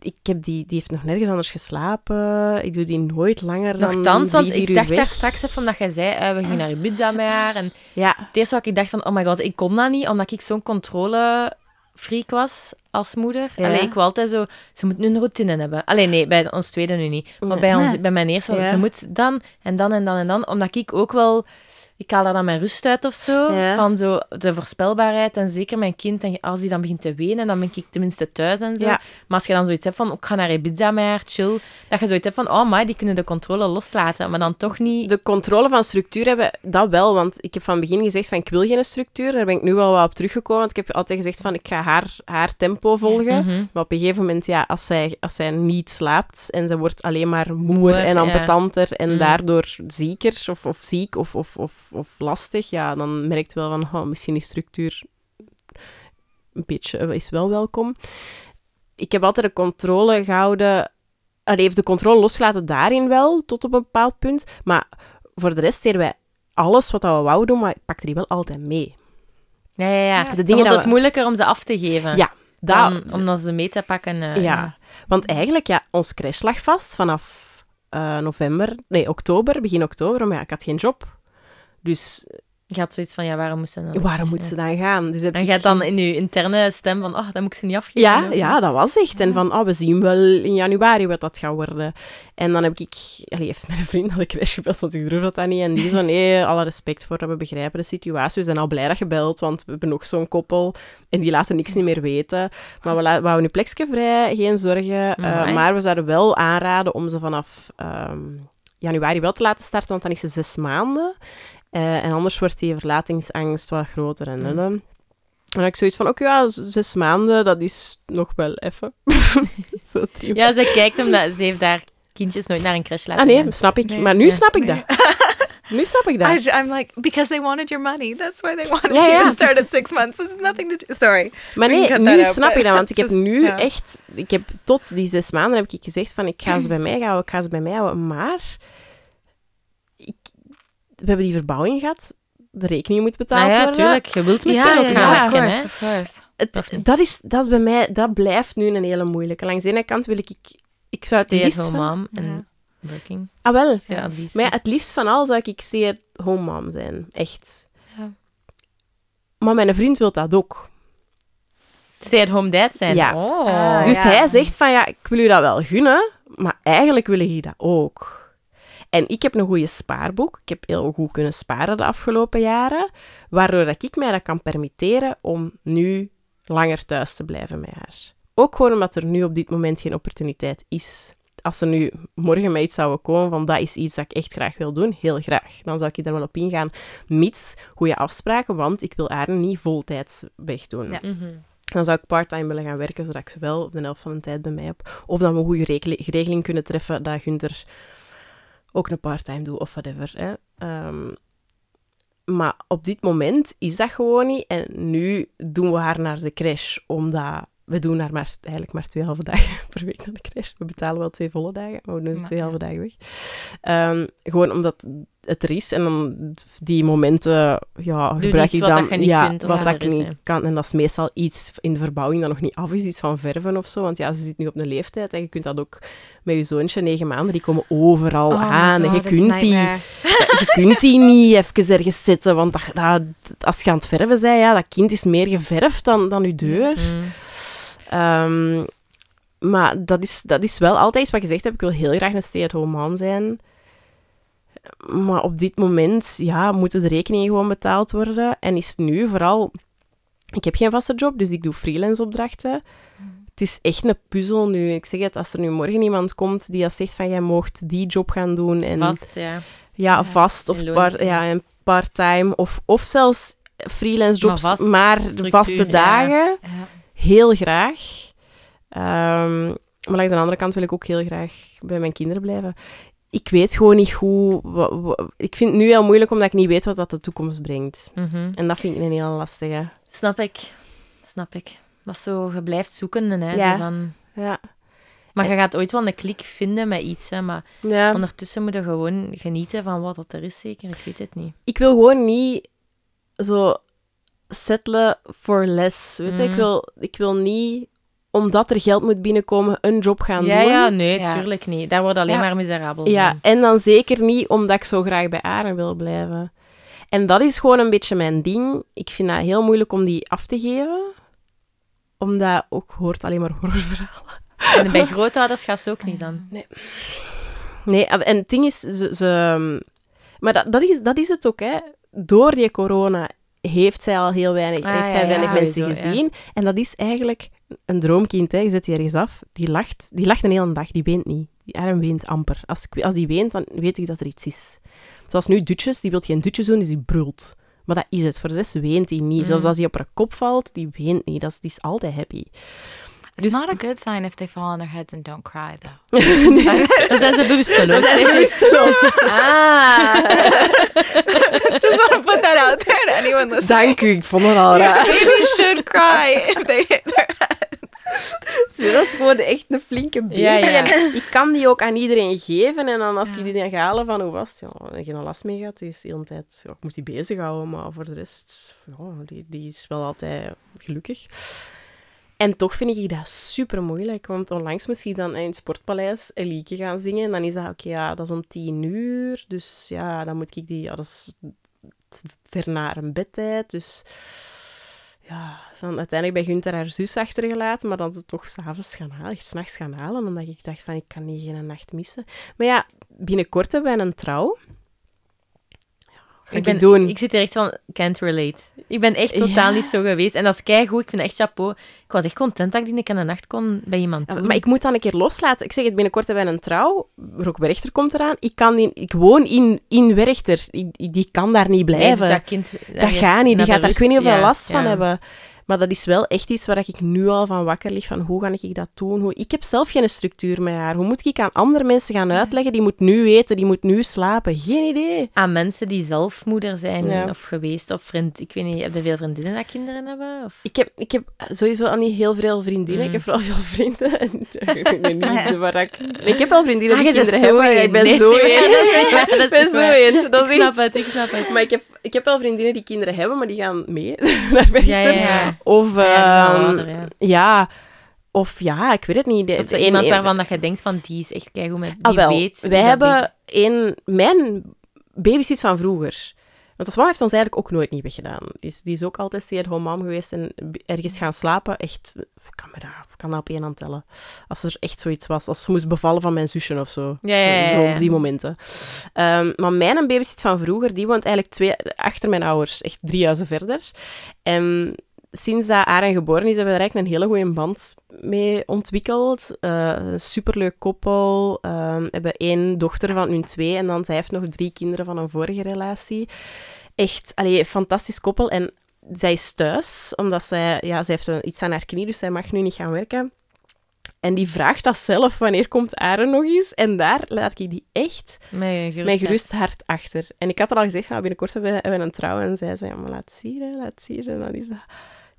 ik heb die, die heeft nog nergens anders geslapen. Ik doe die nooit langer dan Nochtans, want ik dacht daar straks even, omdat jij zei, eh, we gingen naar Ibiza met haar. En Ja, het eerste wat ik dacht van, oh my god, ik kon dat niet, omdat ik zo'n controlefreak was als moeder. Ja. Allee, ik wil altijd zo, ze moet nu een routine hebben. Alleen nee, bij ons tweede nu niet. Maar Nee. bij, ons, bij mijn eerste, Ja. ze moet dan en dan en dan en dan. Omdat ik ook wel ik haal daar dan mijn rust uit of zo. Ja. Van zo de voorspelbaarheid. En zeker mijn kind, en als die dan begint te wenen, dan ben ik tenminste thuis en zo. Ja. Maar als je dan zoiets hebt van, ik ga naar Ibiza met haar, chill. Dat je zoiets hebt van, oh my, die kunnen de controle loslaten. Maar dan toch niet... De controle van structuur hebben, dat wel. Want ik heb van het begin gezegd van ik wil geen structuur. Daar ben ik nu wel wat op teruggekomen. Want ik heb altijd gezegd van ik ga haar, haar tempo volgen. Mhm. Maar op een gegeven moment, ja, als zij, als zij niet slaapt en ze wordt alleen maar moer Moer, en ja. ambetanter en Mm. daardoor zieker of, of ziek of, of, of, of lastig, ja, dan merkt wel van, oh, misschien is structuur een beetje, eh, is wel welkom. Ik heb altijd de controle gehouden, allee, heeft de controle losgelaten daarin wel, tot op een bepaald punt. Maar voor de rest deden wij alles wat we wouden doen, maar ik pakte die wel altijd mee. Ja, ja, ja. De dingen vond dat het we- moeilijker om ze af te geven. Ja, Dat, Dan, om dan ze mee te pakken. eh, ja. Want eigenlijk, ja, ons crash lag vast vanaf eh, november, nee, oktober, begin oktober, maar ja, ik had geen job. Dus Je had zoiets van, ja, waarom moest ze dan? waarom moet ze dan gaan? Dus heb En je hebt dan in je interne stem van, oh, dat moet ik ze niet afgeven. Ja, hè. ja, dat was echt. En van, oh, we zien wel in januari wat dat gaat worden. En dan heb ik... Allee, heeft mijn vriend al de crash gebeld, want ik durf dat niet. En die zo, nee, alle respect voor we begrijpen de situatie. We zijn al blij dat je belt, want we hebben nog zo'n koppel. En die laten niks niet meer weten. Maar we, we houden nu plekje vrij, geen zorgen. Eh, maar we zouden wel aanraden om ze vanaf ehm, januari wel te laten starten, want dan is ze zes maanden. Eh, en anders wordt die verlatingsangst wat groter. En, en, en. En dan heb ik zoiets van, oké, ja, zes maanden, dat is nog wel even. Zo. Ja, ze kijkt omdat ze heeft daar kindjes nooit naar een crash laten Ah nee, gaan. snap ik. Nee. maar nu Ja. snap ik Nee. dat. Nu snap ik dat. I, I'm like, because they wanted your money. That's why they wanted Ja, you to start at six months. There's nothing to do. Sorry. Maar nee, nu snap ik dat. Want ik heb just- nu ja. echt... Ik heb tot die zes maanden heb ik gezegd van, ik ga ze bij mij houden, ik ga ze bij mij houden. Maar... Ik, we hebben die verbouwing gehad. De rekening moet betaald Nou ja, worden. tuurlijk. Je wilt misschien ja, ook ja, gaan ja, werken, course, hè. of course. Het- dat, is, dat is bij mij... Dat blijft nu een hele moeilijke. Langs de ene kant wil ik... Ik zou het Stay liefst... home van- mom en Ja. working. Ah, wel. Je advies. Maar ja, het liefst van al zou ik stay at home mom zijn. Echt. Ja. Maar mijn vriend wil dat ook. Stay at home dad zijn. Ja. Oh. Ah, dus ja. hij zegt van, ja, ik wil u dat wel gunnen, maar eigenlijk wil ik dat ook. En ik heb een goede spaarboek. Ik heb heel goed kunnen sparen de afgelopen jaren, waardoor dat ik mij dat kan permitteren om nu langer thuis te blijven met haar. Ook gewoon omdat er nu op dit moment geen opportuniteit is. Als ze nu morgen met iets zouden komen van dat is iets dat ik echt graag wil doen, heel graag. Dan zou ik er wel op ingaan, mits goede afspraken, want ik wil haar niet voltijds wegdoen. Ja. Mhm. Dan zou ik parttime willen gaan werken, zodat ik ze wel op de helft van de tijd bij mij heb. Of dat we een goede regel- regeling kunnen treffen dat Gunther ook een parttime doet of whatever. Hè. Ehm, maar op dit moment is dat gewoon niet. En nu doen we haar naar de crash, omdat... We doen haar maar, eigenlijk maar twee halve dagen per week naar de crash. We betalen wel twee volle dagen, maar we doen ze Maar twee halve dagen weg. Ehm, gewoon omdat het er is. En dan die momenten, ja, Doe gebruik ik wat dan... niet ja, kunt wat ik is, niet kan. En dat is meestal iets in de verbouwing dat nog niet af is, iets van verven of zo. Want ja, ze zit nu op een leeftijd en je kunt dat ook met je zoontje, negen maanden, die komen overal Oh aan. en je kunt, die, je kunt die niet even ergens zetten, want dat, dat, als je aan het verven bent, ja, dat kind is meer geverfd dan, dan je deur. Mm. Ehm, maar dat is, dat is wel altijd iets wat gezegd heb. Ik wil heel graag een stay-at-home mom zijn. Maar op dit moment ja, moeten de rekeningen gewoon betaald worden. En is nu vooral... Ik heb geen vaste job, dus ik doe freelance opdrachten. Het is echt een puzzel nu. Ik zeg het, als er nu morgen iemand komt die dat zegt van jij mocht die job gaan doen. En, Vast, ja. Ja, Ja, vast of part, ja, en part-time. Of, of zelfs freelance jobs, Maar vast, vaste dagen. Ja. Heel graag. Ehm, maar langs de andere kant wil ik ook heel graag bij mijn kinderen blijven. Ik weet gewoon niet hoe... ik vind het nu heel moeilijk omdat ik niet weet wat dat de toekomst brengt. Mhm. En dat vind ik een heel lastige. Snap ik. Snap ik. Dat is zo, je blijft zoeken, hè. Ja. Zo van... Ja. Maar je gaat ooit wel een klik vinden met iets, hè. Maar ja. ondertussen moet je gewoon genieten van wat dat er is, zeker. Ik weet het niet. Ik wil gewoon niet zo settelen for less. Weet je? Mm. Ik, wil, ik wil niet, omdat er geld moet binnenkomen, een job gaan ja, doen. ja, nee, Ja. tuurlijk niet. Daar wordt alleen Ja. maar miserabel Ja, van. en dan zeker niet omdat ik zo graag bij Aaron wil blijven. En dat is gewoon een beetje mijn ding. Ik vind dat heel moeilijk om die af te geven. Omdat ook hoort alleen maar horrorverhalen. En bij grootouders gaat ze ook niet dan. Nee, en het ding is, ze... ze maar dat, dat, is, dat is het ook, hè. door die corona heeft zij al heel weinig, Ah, heeft zij ja, weinig mensen sowieso, ja. gezien. En dat is eigenlijk een droomkind. Hè. Je zet die ergens af, die lacht, die lacht een hele dag, die weent niet. Die arm weent amper. Als, ik- als die weent, dan weet ik dat er iets is. Zoals nu Dutjes, die wil geen Dutjes doen, dus die brult. Maar dat is het. Voor de rest weent hij niet. Mm. Zelfs als hij op haar kop valt, die weent niet. Dat is, die is altijd happy. It's Dus- not a good sign if they fall on their heads and don't cry, though. Dan zijn ze bewusteloos. Ah, Just want to put that out there to anyone listening. dank u. Ik vond het al raar. Babies should cry if they hit their Ja, dat is gewoon echt een flinke baby. Ja, ja. En ik kan die ook aan iedereen geven. En dan als Ja. ik die dan ga halen van hoe was het, ja, en geen last mee gehad, die is de hele tijd... Ja, ik moet die bezighouden, maar voor de rest... Ja, die, die is wel altijd gelukkig. En toch vind ik dat super moeilijk. Want onlangs ik dan in het Sportpaleis een liedje gaan zingen. En dan is dat, oké, ja, dat is om tien uur. Dus ja, dan moet ik die... Ja, dat is ver naar een bedtijd. Dus ja, dan uiteindelijk bij Gunther haar zus achtergelaten, maar dan ze toch s'avonds gaan halen, echt s'nachts gaan halen, omdat ik dacht van, ik kan niet geen nacht missen. Maar ja, binnenkort hebben wij een trouw. Ga ik, ben, doen. ik zit er echt van, can't relate. Ik ben echt totaal Ja. niet zo geweest. En dat is keigoed. Ik vind het echt chapeau. Ik was echt content dat ik die een keer een nacht kon bij iemand Ja, doen. maar ik moet dan een keer loslaten. Ik zeg het, binnenkort hebben wij een trouw. Rook Werchter komt eraan. Ik, kan in, ik woon in, in Werchter. Ik- die kan daar niet Nee, blijven. dat kind... Dat gaat niet. Die gaat daar ik weet niet hoeveel ja, last van hebben. Maar dat is wel echt iets waar ik nu al van wakker lig. Van hoe ga ik dat doen? Hoe... Ik heb zelf geen structuur met haar. Hoe moet ik aan andere mensen gaan uitleggen? Die moet nu eten, die moet nu slapen. Geen idee. Aan mensen die zelf moeder zijn Ja. of geweest, of vriend... Ik weet niet, heb je veel vriendinnen dat kinderen hebben? Of... Ik heb, ik heb sowieso al niet heel veel vriendinnen. Mm. Ik heb vooral veel vrienden. ik weet niet waar ik... Ik heb wel vriendinnen Ah, die kinderen hebben. Ik ben Nee, zo één. Ik ben zo waar. één. Dat ik snap het, ik snap het. Maar ik heb, ik heb wel vriendinnen die kinderen hebben, maar die gaan mee naar ja, ja. Of, Ja, ehm, ouder, ja. ja, of ja, ik weet het niet. De- Of iemand een- waarvan dat je denkt van, die is echt keigoed met... Die Ah, wel. weet Wij hebben een... Mijn babysit van vroeger. Want ons mama heeft ons eigenlijk ook nooit niet weggedaan. Die is, die is ook altijd stay-at-home mom geweest en ergens gaan slapen. Echt, ik kan, me kan dat op één hand tellen. Als er echt zoiets was. Als ze moest bevallen van mijn zusje of zo. Ja, ja, ja, Zo op die momenten. Ehm, maar mijn babysit van vroeger, die woont eigenlijk twee, achter mijn ouders. Echt drie huizen verder. En sinds dat Aren geboren is, hebben we er eigenlijk een hele goede band mee ontwikkeld. Eh, een superleuk koppel. We hebben één dochter van hun twee en dan zij heeft nog drie kinderen van een vorige relatie. Echt, allee, fantastisch koppel. En zij is thuis, omdat zij, ja, zij heeft een- iets aan haar knie, dus zij mag nu niet gaan werken. En die vraagt dat zelf, wanneer komt Aren nog eens? En daar laat ik die echt gerust, mijn gerust hart achter. En ik had al al gezegd, ah, binnenkort hebben we, hebben we een trouw. En zij zei, ja, maar laat zien, laat zien. En dan is dat...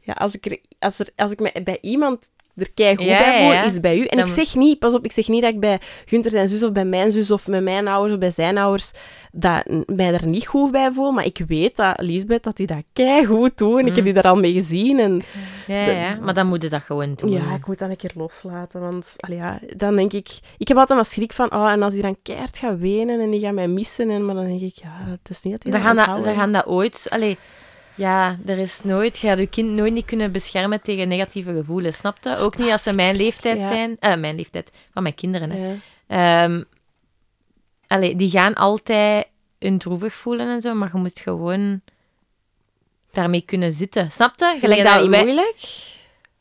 Ja, als ik, er, als, er, als ik me bij iemand er keigoed Ja, bij voel, ja, is het bij u. En Dan- ik zeg niet, pas op, ik zeg niet dat ik bij Gunther zijn zus of bij mijn zus of met mijn ouders of bij zijn ouders dat mij er niet goed bij voel. Maar ik weet dat Lisbeth dat die dat keigoed doet. En ik heb Mm. die daar al mee gezien. En Ja, ja, ja. Maar dan moet je dat gewoon doen. ja, ik moet dat een keer loslaten. Want allee, ja, dan denk ik... Ik heb altijd een schrik van... Oh, en als die dan keihard gaat wenen en die gaat mij missen... En, maar dan denk ik, ja, het is niet dat die dat gaan dat, ze gaan dat ooit... Allee, ja, er is nooit... Je gaat je kind nooit niet kunnen beschermen tegen negatieve gevoelens, snapte? Ook niet als ze mijn leeftijd Ja. zijn. Eh, mijn leeftijd. Van mijn kinderen, hè. Ja. Ehm, allee, die gaan altijd hun droevig voelen en zo, maar je moet gewoon daarmee kunnen zitten. Snapte? Gelijk je dat dat wij- moeilijk?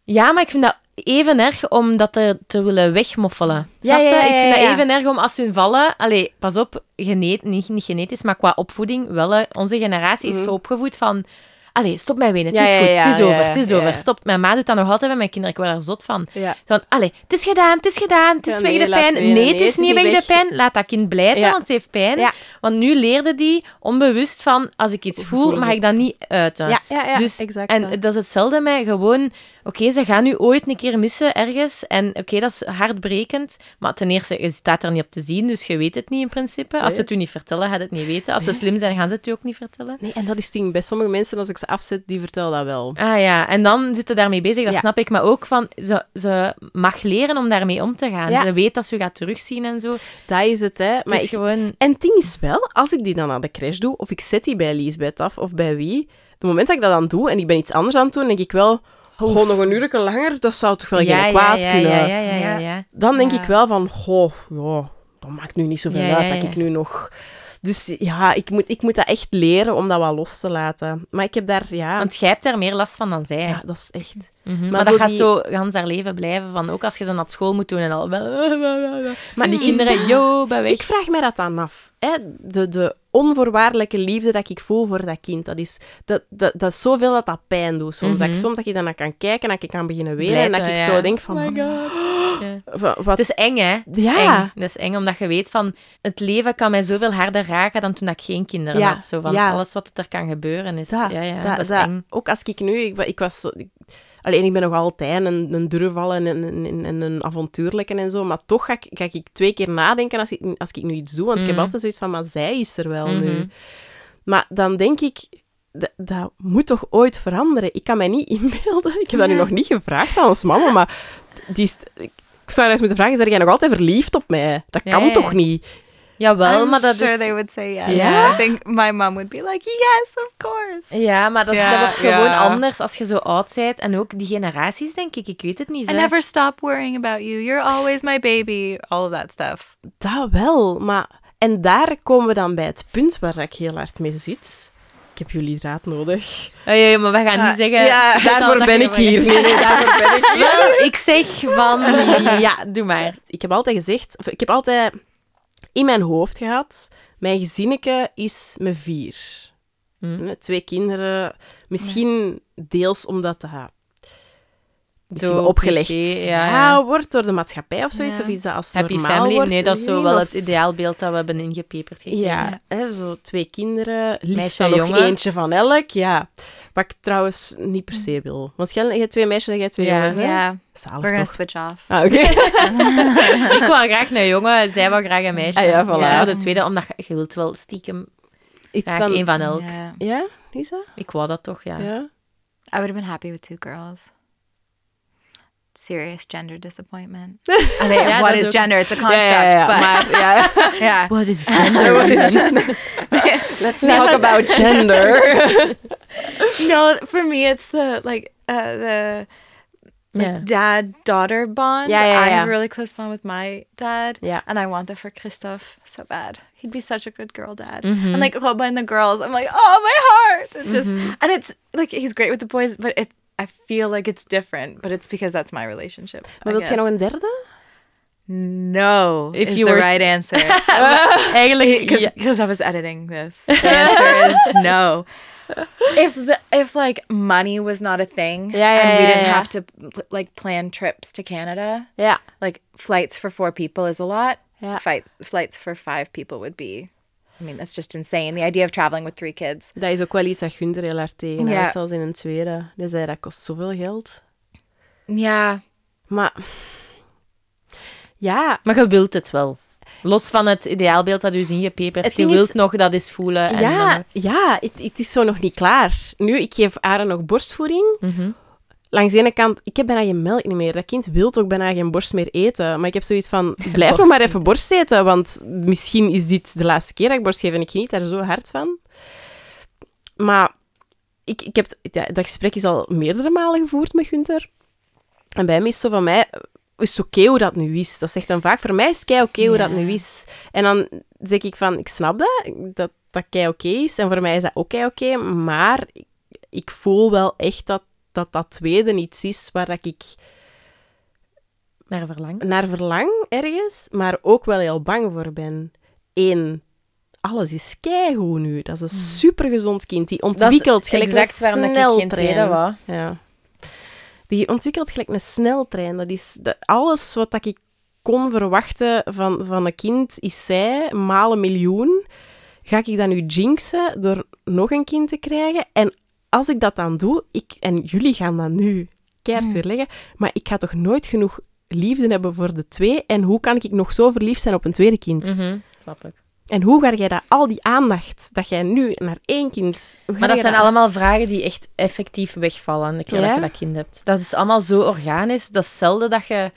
Ja, maar ik vind dat even erg om dat te, te willen wegmoffelen. Ja, ja, ja, Ik vind dat even erg om als ze hun vallen... Allee, pas op, genet, niet, niet genetisch, maar qua opvoeding wel. Onze generatie is Mhm. zo opgevoed van... Allee, stop met wenen, het is goed, het is over, het is over. Stop. Mijn ma doet dat nog altijd met mijn kinderen, ik word daar zot van. Van, allee, het is gedaan, het is gedaan, het is weg nee, de pijn. Nee, het Nee, is het is niet weg de pijn. Laat dat kind blijten, Ja. want ze heeft pijn. Want nu leerde die onbewust van, als ik iets voel, mag ik dat niet uiten. Ja, ja, ja, Dus- exact. En dat. dat is hetzelfde met gewoon... Oké, ze gaan nu ooit een keer missen ergens. En oké, dat is hartbrekend. Maar ten eerste, je staat er niet op te zien, dus je weet het niet in principe. Als ze het u niet vertellen, gaat het niet weten. Als ze slim zijn, gaan ze het u ook niet vertellen. Nee, en dat is ding. Bij sommige mensen, als ik ze afzet, die vertellen dat wel. Ah ja, en dan zitten daarmee bezig, dat Ja. snap ik. Maar ook van, ze, ze mag leren om daarmee om te gaan. Ja. Ze weet dat ze u gaat terugzien en zo. Dat is het, hè. Maar het is ik, gewoon... En het ding is wel, als ik die dan aan de crash doe, of ik zet die bij Liesbeth af, of bij wie, het moment dat ik dat dan doe, en ik ben iets anders aan het doen, denk ik wel, gewoon nog een uur langer, dat zou toch wel geen kwaad ja, kunnen. Ja, ja, ja, ja, Ja. ja. Dan denk Ja. ik wel van, goh, ja, dat maakt nu niet zoveel Ja, uit ja, dat ja. ik nu nog Dus ja, ik moet, ik moet dat echt leren om dat wel los te laten. Maar ik heb daar, ja... Want jij hebt daar meer last van dan zij. ja, dat is echt... Mhm. maar dat gaat zo gans haar leven blijven. Van, ook als je ze naar school moet doen en al... Maar die kinderen, dat- yo. Ik vraag mij dat dan af. Hè? De, de onvoorwaardelijke liefde dat ik voel voor dat kind, dat is, dat, dat, dat is zoveel dat dat pijn doet. Soms, dat ik, Mhm. soms dat je dan naar kan kijken en dat ik kan beginnen wenen en dat ik ja. zo denk van... Oh my god. Ja. van, wat, Het is eng, hè? Het is Ja. eng. Het is eng, omdat je weet van... Het leven kan mij zoveel harder raken dan toen ik geen kinderen Ja, had. Zo van, ja. alles wat er kan gebeuren is... dat, ja, ja, dat- dat, is dat- eng. Ook als ik nu... Ik, wa- ik was zo... Ik, alleen, ik ben nog altijd een, een durval en een, een, een, avontuurlijke en zo, maar toch ga ik, ga ik twee keer nadenken als ik, als ik nu iets doe, want ik heb Mhm. altijd zoiets van, maar zij is er wel Mhm. nu. Maar dan denk ik, dat, moet toch ooit veranderen? Ik kan mij niet inbeelden. Ik heb dat nu nog niet gevraagd aan ons mama, maar die is, ik zou haar eens moeten vragen, zeg jij nog altijd verliefd op mij? Dat kan toch niet? Jawel, I'm maar dat sure is... they would say yes. Ja? I think my mom would be like, yes, of course. Ja, maar dat, wordt gewoon anders als je zo oud bent. En ook die generaties, denk ik. Ik weet het niet. I hè. never stop worrying about you. You're always my baby. All of that stuff. Dat wel, maar... En daar komen we dan bij het punt waar ik heel hard mee zit. Ik heb jullie raad nodig. Oh, ja, maar we gaan Ah, niet zeggen... ja, dat Daarvoor ben ik hier. Nee, nee, daarvoor ben ik hier. Wel, ik zeg van... Ja, doe maar. Ik heb altijd gezegd... of Ik heb altijd in mijn hoofd gehad... Mijn gezinnetje is met vier. Hm. Twee kinderen. Misschien deels omdat dat Zo wel opgelegd cliché, ja, ja. wordt door de maatschappij of zoiets. Ja. Of is dat als Happy normaal family? wordt nee, dat is zo wel of- het ideaalbeeld dat we hebben ingepeperd gekregen. Ja, Hè, zo twee kinderen, liefst Meisje dan en nog jongen. eentje van elk. Ja. Wat ik trouwens niet per se wil. Want jij hebt twee meisjes en jij twee Ja. jongens, hè? Yeah. Zalig We're gonna toch? switch off. Ah, oké. ik wou graag een jongen, zij wou graag een meisje. Ah ja, voilà. De tweede, omdat je, wilt wel stiekem Iets graag van... één van elk. Ja, Lisa? Ik wou dat toch, ja. Ja. I would have been happy with two girls. Serious gender disappointment. I think, Ja, what dat is ook. gender? It's a Ja, construct. ja, ja, but maar ja. yeah. What is gender? what is gender? Let's talk about gender. no, for me, it's the like uh, the like, Ja. dad daughter bond. Yeah, yeah, I yeah. have a really close bond with my dad. Yeah. And I want that for Christoph so bad. He'd be such a good girl dad. Mhm. And like Robin and the girls, I'm like, oh my heart. It's just and it's like he's great with the boys, but it I feel like it's different, but it's because that's my relationship. I Maar wilt jij guess. nog een derde? No, If is you the were right answer. Because ja. I was editing this. The answer is no. If the if like money was not a thing Yeah, yeah, and we yeah, didn't yeah. have to like plan trips to Canada, yeah, like flights for four people is a lot. Ja. Flights flights for five people would be. I mean, that's just insane. The idea of traveling with three kids. Dat is ook wel iets dat Gunther heel hard tegen Ja. houdt, zelfs in een tweede. Die zei, dat kost zoveel geld. Yeah. Maar... Ja, Maar je wilt het wel. Los van het ideaalbeeld dat u ingepeperd. Het Je is- wilt nog dat eens voelen. En ja, dan- ja het, het is zo nog niet klaar. Nu, ik geef Aaron nog borstvoeding. Mhm. Langs de ene kant, ik heb bijna geen melk niet meer. Dat kind wil ook bijna geen borst meer eten. Maar ik heb zoiets van, blijf nog maar even borst eten. Want misschien is dit de laatste keer dat ik borst geef en ik geniet daar zo hard van. Maar ik, ik heb, ja, dat gesprek is al meerdere malen gevoerd met Gunther. En bij hem is zo van mij, is het oké hoe dat nu is? Dat zegt dan vaak, voor mij is het kei oké hoe dat nu is. En dan zeg ik van, ik snap dat, dat dat kei oké is. En voor mij is dat ook kei oké. maar ik, ik voel wel echt dat, dat dat tweede iets is waar dat ik Naar verlang. naar verlang ergens, maar ook wel heel bang voor ben. Eén, alles is keigoed nu. Dat is een supergezond kind. Die Dat ontwikkelt gelijk exact een waarom dat ik geen tweede sneltrein. wou. Ja. Die ontwikkelt gelijk een sneltrein. Dat is dat, alles wat dat ik kon verwachten van, van een kind, is zij, maal een miljoen. Ga ik dat nu jinxen door nog een kind te krijgen? En als ik dat dan doe, ik, en jullie gaan dat nu keihard weerleggen, maar ik ga toch nooit genoeg liefde hebben voor de twee? En hoe kan ik nog zo verliefd zijn op een tweede kind? Mhm, Snap ik. En hoe ga jij dat, al die aandacht dat jij nu naar één kind... Maar dat zijn allemaal vragen die echt effectief wegvallen de keer Ja? dat je dat kind hebt. Dat is allemaal zo organisch. Dat is zelden dat je,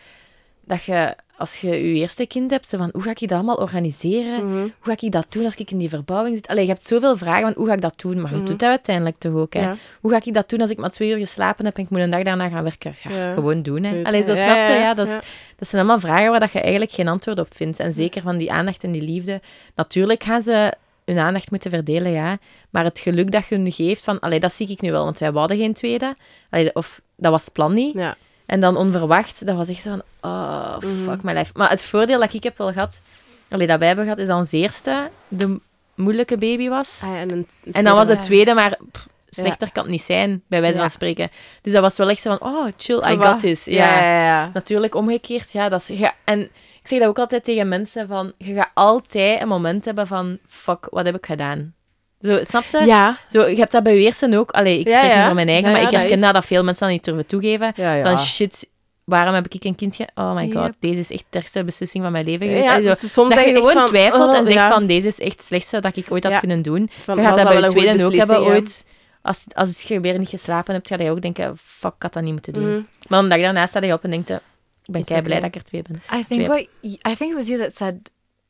dat je, als je je eerste kind hebt, zo van, hoe ga ik dat allemaal organiseren? Mhm. Hoe ga ik dat doen als ik in die verbouwing zit? Allee, je hebt zoveel vragen van, hoe ga ik dat doen? Maar je Mhm. doet dat uiteindelijk toch ook, hè? Ja. Hoe ga ik dat doen als ik maar twee uur geslapen heb en ik moet een dag daarna gaan werken? Ga Ja. gewoon doen, hè? Allee, zo snap je? ja, dat, is, dat zijn allemaal vragen waar dat je eigenlijk geen antwoord op vindt. En zeker van die aandacht en die liefde. Natuurlijk gaan ze hun aandacht moeten verdelen, ja. Maar het geluk dat je hun geeft van... Allee, dat zie ik nu wel, want wij wouden geen tweede. Allee, of dat was het plan niet. Ja. En dan onverwacht, dat was echt zo van... Oh, Mhm. fuck my life. Maar het voordeel dat ik heb wel gehad... Allee, dat wij hebben gehad, is dat ons eerste de moeilijke baby was. Ah, ja, en, een- een En dan was het tweede, maar pff, slechter Ja. kan het niet zijn, bij wijze van spreken. Dus dat was wel echt zo van, oh, chill, Zo I got this. Ja, Ja. ja, ja. Natuurlijk, omgekeerd, ja, dat is... Ja, en ik zeg dat ook altijd tegen mensen, van, je gaat altijd een moment hebben van, fuck, wat heb ik gedaan? Zo, snap je? Ja. Zo, je hebt dat bij je eerste ook. Allee, ik spreek nu van mijn eigen, maar ik dat herken is- dat, dat veel mensen dat niet durven toegeven. Van, shit, waarom heb ik een kindje? Oh my god, Yep. deze is echt de ergste beslissing van mijn leven geweest. Ja, dus soms dat je gewoon van, twiefelt oh, en zegt ja. van, deze is echt het slechtste dat ik ooit had kunnen doen. Van, Je gaat was dat bij je tweede ook hebben ooit. Als, als je weer niet geslapen hebt, ga je ook denken, fuck, ik had dat niet moeten doen. Mhm. Maar omdat je daarnaast sta je op en denkt, ik ben kei blij dat ik er twee ben. I think Yep. what y- I think it was you that said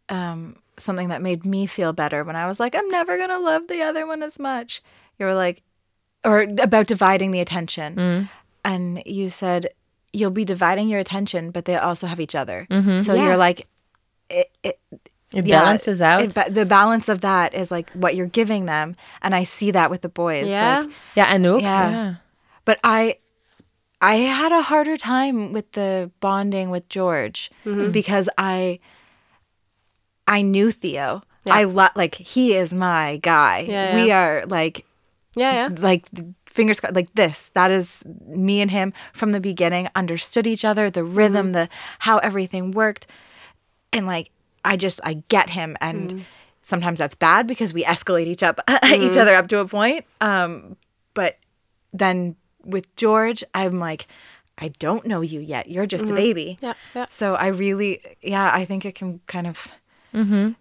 um, something that made me feel better when I was like, I'm never gonna love the other one as much. You were like, or about dividing the attention, Mm. and you said you'll be dividing your attention, but they also have each other. Mhm. So Yeah. you're like, it, it, It Yeah, balances out. it, the balance of that is like what you're giving them, and I see that with the boys. Yeah. Like, en ook. Ja. Ja. but I I had a harder time with the bonding with George because I I knew Theo. Yeah. I lo- like he is my guy. Yeah, We yeah. are like Ja, ja. like fingers crossed like this. That is me and him from the beginning understood each other, the mm-hmm. rhythm, the how everything worked. And like I just I get him and mm. sometimes that's bad because we escalate each up mm-hmm. each other up to a point. Um but then with George, I'm like I don't know you yet. You're just a mm-hmm. baby. Ja, ja. So I really, yeah, I think it can kind of, Mhm.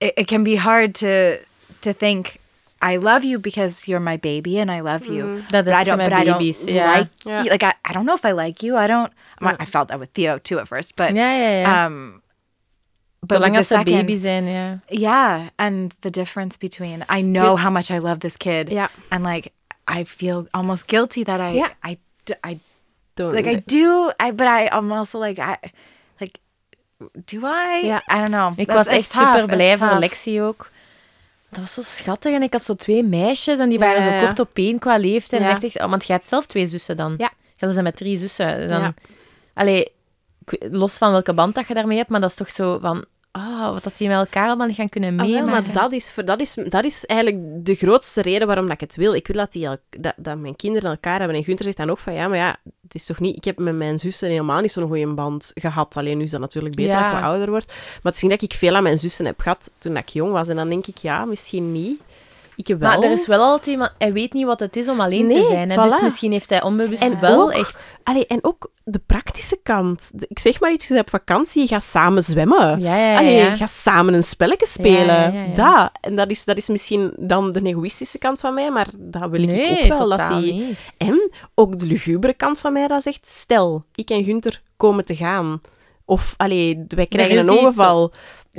it, it can be hard to to think I love you because you're my baby and I love you. Dat But I heb je don't, but I don't baby's, ja. like Ja. you. Like I, I don't know if I like you. I don't. I- I felt that with Theo too at first, but Ja, ja, ja. um, but Zolang with als the ze second, baby zijn, ja. yeah, and the difference between I know how much I love this kid, Ja. and like I feel almost guilty that I, Yeah. I, d- I Don't- like I do I but I I'm also like I like do I Ja. I don't know Ik was echt tough, super blij voor. Lexi ook. Dat was zo schattig. En ik had zo twee meisjes en die waren Ja, zo kort op één qua leeftijd. En ik dacht echt, oh, want jij hebt zelf twee zussen dan. Ja. Jullie zijn met drie zussen. Dan. Allee, ik los van welke band dat je daarmee hebt, maar dat is toch zo van... Ah, wat dat die met elkaar allemaal niet gaan kunnen Ah, meemaken. maar dat is, voor, dat, is, dat is eigenlijk de grootste reden waarom dat ik het wil. Ik wil dat, die, dat, dat mijn kinderen elkaar hebben. En Gunther zegt dan ook van, ja, maar ja, het is toch niet... Ik heb met mijn zussen helemaal niet zo'n goede band gehad. Alleen nu is dat natuurlijk beter Ja. dat ik wat ouder word. Maar het is niet dat ik veel aan mijn zussen heb gehad toen ik jong was. En dan denk ik, ja, misschien niet. Ik heb wel... Maar er is wel altijd iemand... Hij weet niet wat het is om alleen Nee, te zijn. Hè? Dus misschien heeft hij onbewust En wel ook- echt... Allee, en ook de praktische kant. Ik zeg maar iets, je bent op vakantie, je gaat samen zwemmen. Ja, ja, ja. Allee, ja. ga samen een spelletje spelen. Dat. En dat is, dat is misschien dan de egoïstische kant van mij, maar dat wil ik nee, ook wel. Dat die... niet. En ook de lugubere kant van mij, dat zegt, stel, ik en Gunther komen te gaan. Of, allee, wij krijgen een ongeval.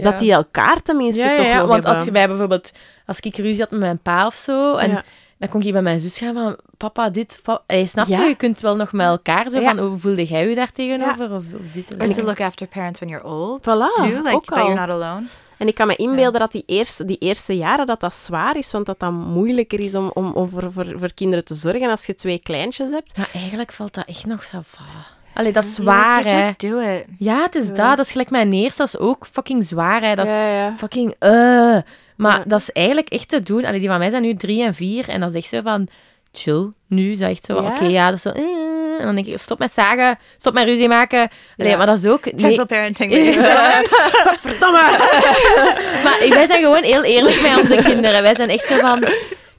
Ja. Dat die elkaar tenminste toch ja, nog want hebben. als je bij bijvoorbeeld... Als ik ruzie had met mijn pa of zo... En Ja. dan kon ik bij mijn zus gaan van... Papa, dit... Papa. Snap je? Ja. Je kunt wel nog met elkaar zo Ja. van... Hoe voelde jij je daar tegenover? Of, of dit of to look after parents when you're old Voilà, too like ook that al. you're not alone En ik kan me inbeelden dat die eerste, die eerste jaren dat dat zwaar is, want dat dat moeilijker is om, om, om voor, voor, voor kinderen te zorgen als je twee kleintjes hebt. Maar eigenlijk valt dat echt nog zo va. Allee, dat is zwaar, like, hè. just do it Ja, het is dat. Dat is gelijk mijn eerste. Dat is ook fucking zwaar, hè. Dat is ja, ja. fucking... eh Maar dat is eigenlijk echt te doen. Allee, die van mij zijn nu drie en vier. En dan zegt ze van... Chill. Nu is dat echt zo... Oké, ja, dat is zo... eh. En dan denk ik, stop met zagen. Stop met ruzie maken. Allee, Ja. maar dat is ook... nee. gentle parenting. Verdomme! Maar wij zijn gewoon heel eerlijk met onze kinderen. Wij zijn echt zo van...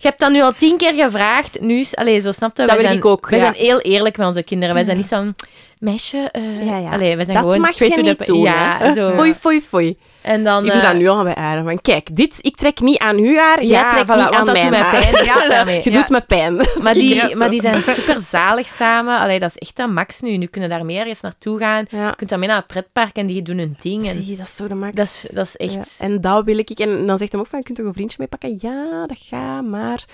Je hebt dat nu al tien keer gevraagd. Nu is... Allee, zo snap je? Dat wil zijn, ik ook, Wij ja. zijn heel eerlijk met onze kinderen. Wij zijn niet zo'n... Meisje... eh Ja, ja. Allee, wij zijn dat gewoon mag straight je to niet the... doen, ja, hè. zo. Foei, foei, foei. En dan... Ik doe eh, dat nu al bij Aaron. Van, kijk, dit, ik trek niet aan uw haar, jij Ja, trekt voilà, niet aan dat doet mijn mij haar. pijn. Ja. Je Ja. doet me pijn. Maar die, maar die zijn super zalig samen. Allee, dat is echt een max nu. Nu kunnen daar meer eens naartoe gaan. Je kunt daarmee naar het pretpark en die doen hun ding. En Zie, dat is zo de max. dat is, dat is echt... En dat wil ik. En dan zegt hem ook van, je kunt toch een vriendje meepakken? Ja, dat gaat, maar...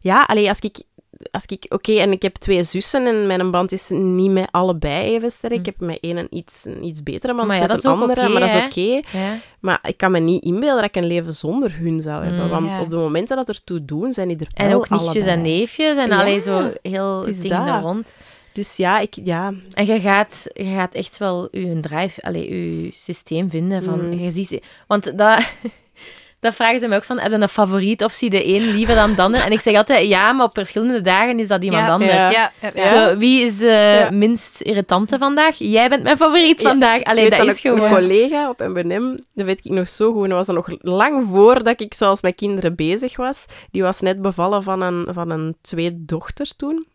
Ja, allee, als ik... als ik... Oké, en ik heb twee zussen en mijn band is niet met allebei even sterk. Hm. Ik heb met één een iets, een iets betere band Maar ja, met dat is een ook andere, maar dat is oké. Ja. Maar ik kan me niet inbeelden dat ik een leven zonder hun zou hebben. Mm. Want Ja. op de momenten dat er toe doen, zijn die er En ook nichtjes allebei. en neefjes en alleen zo heel het is ding dat. er rond. Dus ja, ik... Ja, En je gaat, je gaat echt wel je drive, allee, je systeem vinden. Van, Mm. je ziet, want dat, dat vragen ze me ook van, heb je een favoriet of zie de een liever dan de ander? En ik zeg altijd, ja, maar op verschillende dagen is dat iemand Ja. anders. Ja. Ja, ja, ja. Zo, wie is de Ja. minst irritante vandaag? Jij bent mijn favoriet vandaag. ik Allee, weet dat is ook gewoon... Een collega op MNM, dat weet ik nog zo goed. Dat was dan nog lang voordat ik zoals met kinderen bezig was. Die was net bevallen van een, van een twee dochters toen.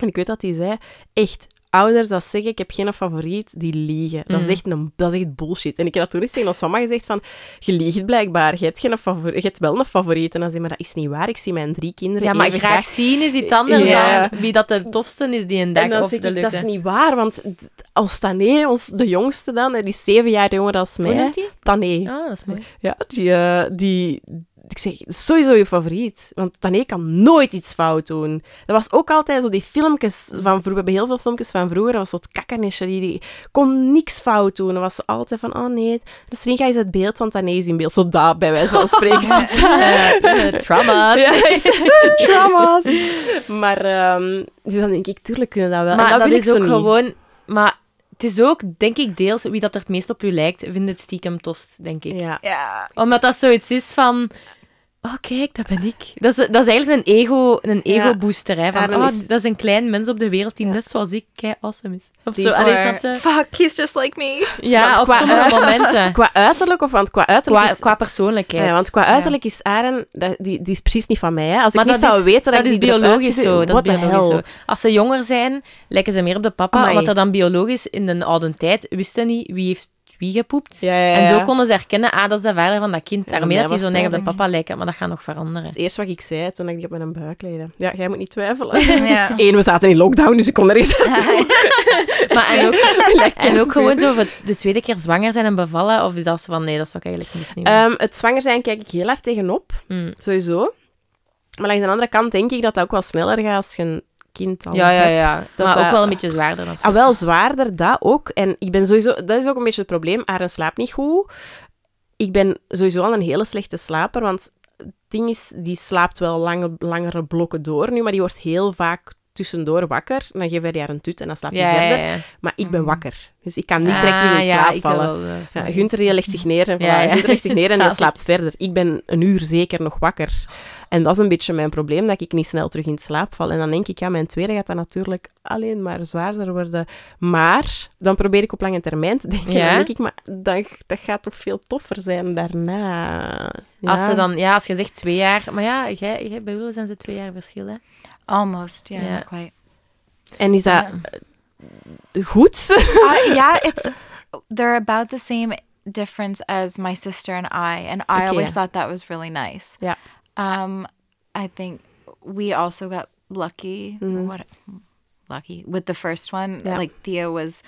En ik weet dat die zei, echt, ouders dat zeggen, ik heb geen favoriet, die liegen. Dat, is Mm. echt een, dat is echt bullshit. En ik heb dat toen eens tegen ons mama gezegd van, je liegt blijkbaar, je hebt, geen favoriet, je hebt wel een favoriet. En dan zei maar dat is niet waar, ik zie mijn drie kinderen Ja, maar graag zien is iets anders Ja. dan wie dat de tofste is die een dag en dan of zeg de ik, dat is niet waar, want als Tané, ons, de jongste dan, die is zeven jaar jonger dan Hoe mij, die? Tané, Ah, dat is mooi. Ja, die, eh, die... Ik zeg, sowieso je favoriet. Want Tané kan nooit iets fout doen. Dat was ook altijd zo die filmpjes van vroeger. We hebben heel veel filmpjes van vroeger. Dat was zo het kakkernisje. Die, die kon niks fout doen. Dat was zo altijd van, oh nee, de stringa is uit beeld, want Tané is in beeld. Zo daar, bij wijze van spreken. Eh, eh, trauma's. Ja, trauma's. Maar, ehm, dus dan denk ik, tuurlijk kunnen dat wel. Maar en dat, is ook niet. gewoon... Maar het is ook, denk ik, deels wie dat er het meest op u lijkt, vindt het stiekem tost, denk ik. Ja. Ja. Omdat dat zoiets is van... Oh, kijk, dat ben ik. Dat is, dat is eigenlijk een ego, een Ja. ego-booster. Hè, van, oh, dat is een klein mens op de wereld die net zoals ik kei awesome is. Of zo. Allee, Or, snap je? fuck, he's just like me. Ja, Want op qua sommige momenten. Qua uiterlijk, of want qua uiterlijk Qua, is... qua persoonlijkheid. Ja, want qua uiterlijk is Aren, dat- die, die is precies niet van mij. Hè. Als Maar ik niet dat zou is, weten dat, dat is biologisch zo. Dat is biologisch zo. Als ze jonger zijn, lijken ze meer op de papa. Omdat er dan biologisch in de oude tijd wisten niet wie heeft wie gepoept. Ja, ja, ja. En zo konden ze herkennen, ah, dat is de vader van dat kind. Daarmee dat die was zo neig op de papa lijken. Maar dat gaat nog veranderen. Het eerste wat ik zei toen ik die op mijn buik legde. Ja, jij moet niet twijfelen. Ja. Eén, we zaten in lockdown, dus ik kon er eens aan Maar en ook, Lijkt en ook gewoon zo de tweede keer zwanger zijn en bevallen. Of is dat zo van, nee, dat zou ik eigenlijk niet nemen. Ehm, Het zwanger zijn kijk ik heel hard tegenop, Mm. sowieso. Maar langs de andere kant denk ik dat dat ook wel sneller gaat als je een kind al Ja, ja, hebt. ja. Dat maar ook wel een beetje zwaarder natuurlijk. Ah, wel zwaarder, dat ook. En ik ben sowieso... Dat is ook een beetje het probleem. Aren slaapt niet goed. Ik ben sowieso al een hele slechte slaper, want het ding is, die slaapt wel lange, langere blokken door nu, maar die wordt heel vaak tussendoor wakker. Dan geef je haar een tut en dan slaapt hij ja, verder. ja. Maar ik ben Mm. wakker. Dus ik kan niet direct terug in Ah, slaap ja, ik wil vallen. wel, eh, Ja, sorry. Gunther die legt zich neer en, voilà. Ja, ja. Gunther legt zich neer en Zalig. slaapt verder. Ik ben een uur zeker nog wakker. En dat is een beetje mijn probleem, dat ik niet snel terug in slaap val. En dan denk ik, ja, mijn tweede gaat dat natuurlijk alleen maar zwaarder worden. Maar dan probeer ik op lange termijn te denken. Ja? Dan denk ik, maar dat, dat gaat toch veel toffer zijn daarna. Ja. Als, ze dan, ja, als je zegt twee jaar... Maar ja, jij, jij, bij Willow zijn ze twee jaar verschil, hè? Almost, yeah, Ja. quite. En is dat Eh, uh, yeah, it's they're about the same difference as my sister and I, and I Okay. always thought that was really nice. Yeah. Um, I think we also got lucky. Mhm. What lucky with the first one? Yeah. Like Theo was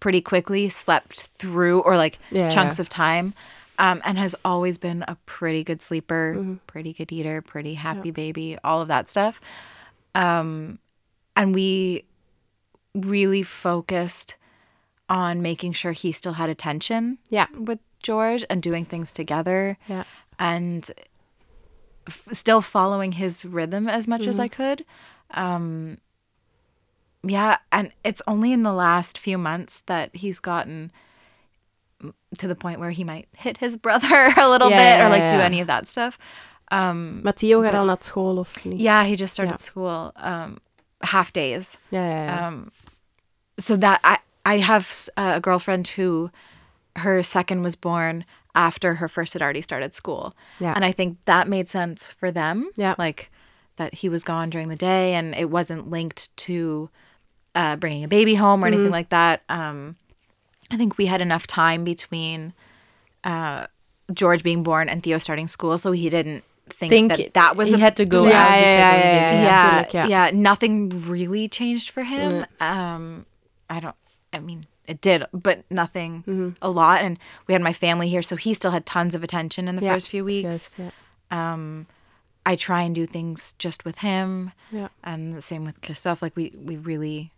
pretty quickly slept through, or like Yeah, chunks yeah. of time. Um, and has always been a pretty good sleeper, Mhm. pretty good eater, pretty happy baby, all of that stuff. Um, and we really focused on making sure he still had attention Ja. with George and doing things together Ja. and f- still following his rhythm as much as I could. Um, yeah, and it's only in the last few months that he's gotten to the point where he might hit his brother a little Yeah, bit or yeah, like do yeah. any of that stuff. Um, Matteo gaat al naar school of niet? yeah, he just started Yeah. school um, half days. Yeah. ja, ja. Um, so that I I have a girlfriend who her second was born after her first had already started school, Yeah. and I think that made sense for them. Yeah. like that he was gone during the day, and it wasn't linked to uh, bringing a baby home or anything Mm-hmm. like that. Um, I think we had enough time between uh, George being born and Theo starting school, so he didn't think, Think that that was he a had to go Yeah, out yeah, yeah, yeah, baby. yeah, yeah, Nothing really changed for him. Um, I don't. I mean, it did, but nothing Mm-hmm. a lot. And we had my family here, so he still had tons of attention in the Ja, first few weeks. juist, ja. Um, I try and do things just with him. Ja. And the same with Christophe. Like we, we really.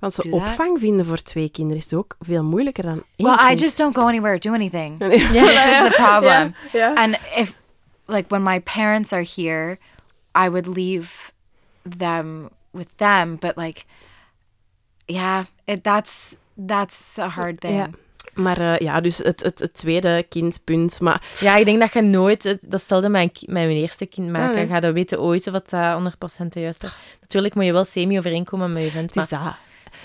Want zo opvang vinden voor twee kinderen is ook veel moeilijker dan één Well, I just don't go anywhere or do anything. Ja. This is the problem. Ja. And if, like, when my parents are here, I would leave them with them. But like, yeah, it, that's that's a hard thing. Ja. Maar eh, ja, dus het, het, het tweede kindpunt. Maar Ja, ik denk dat je nooit... Dat stelde mijn, mijn eerste kind maken. Nee. Gaat dat weten ooit of het uh, 100% de juiste is. Natuurlijk moet je wel semi-overeenkomen met je vent, het is dat.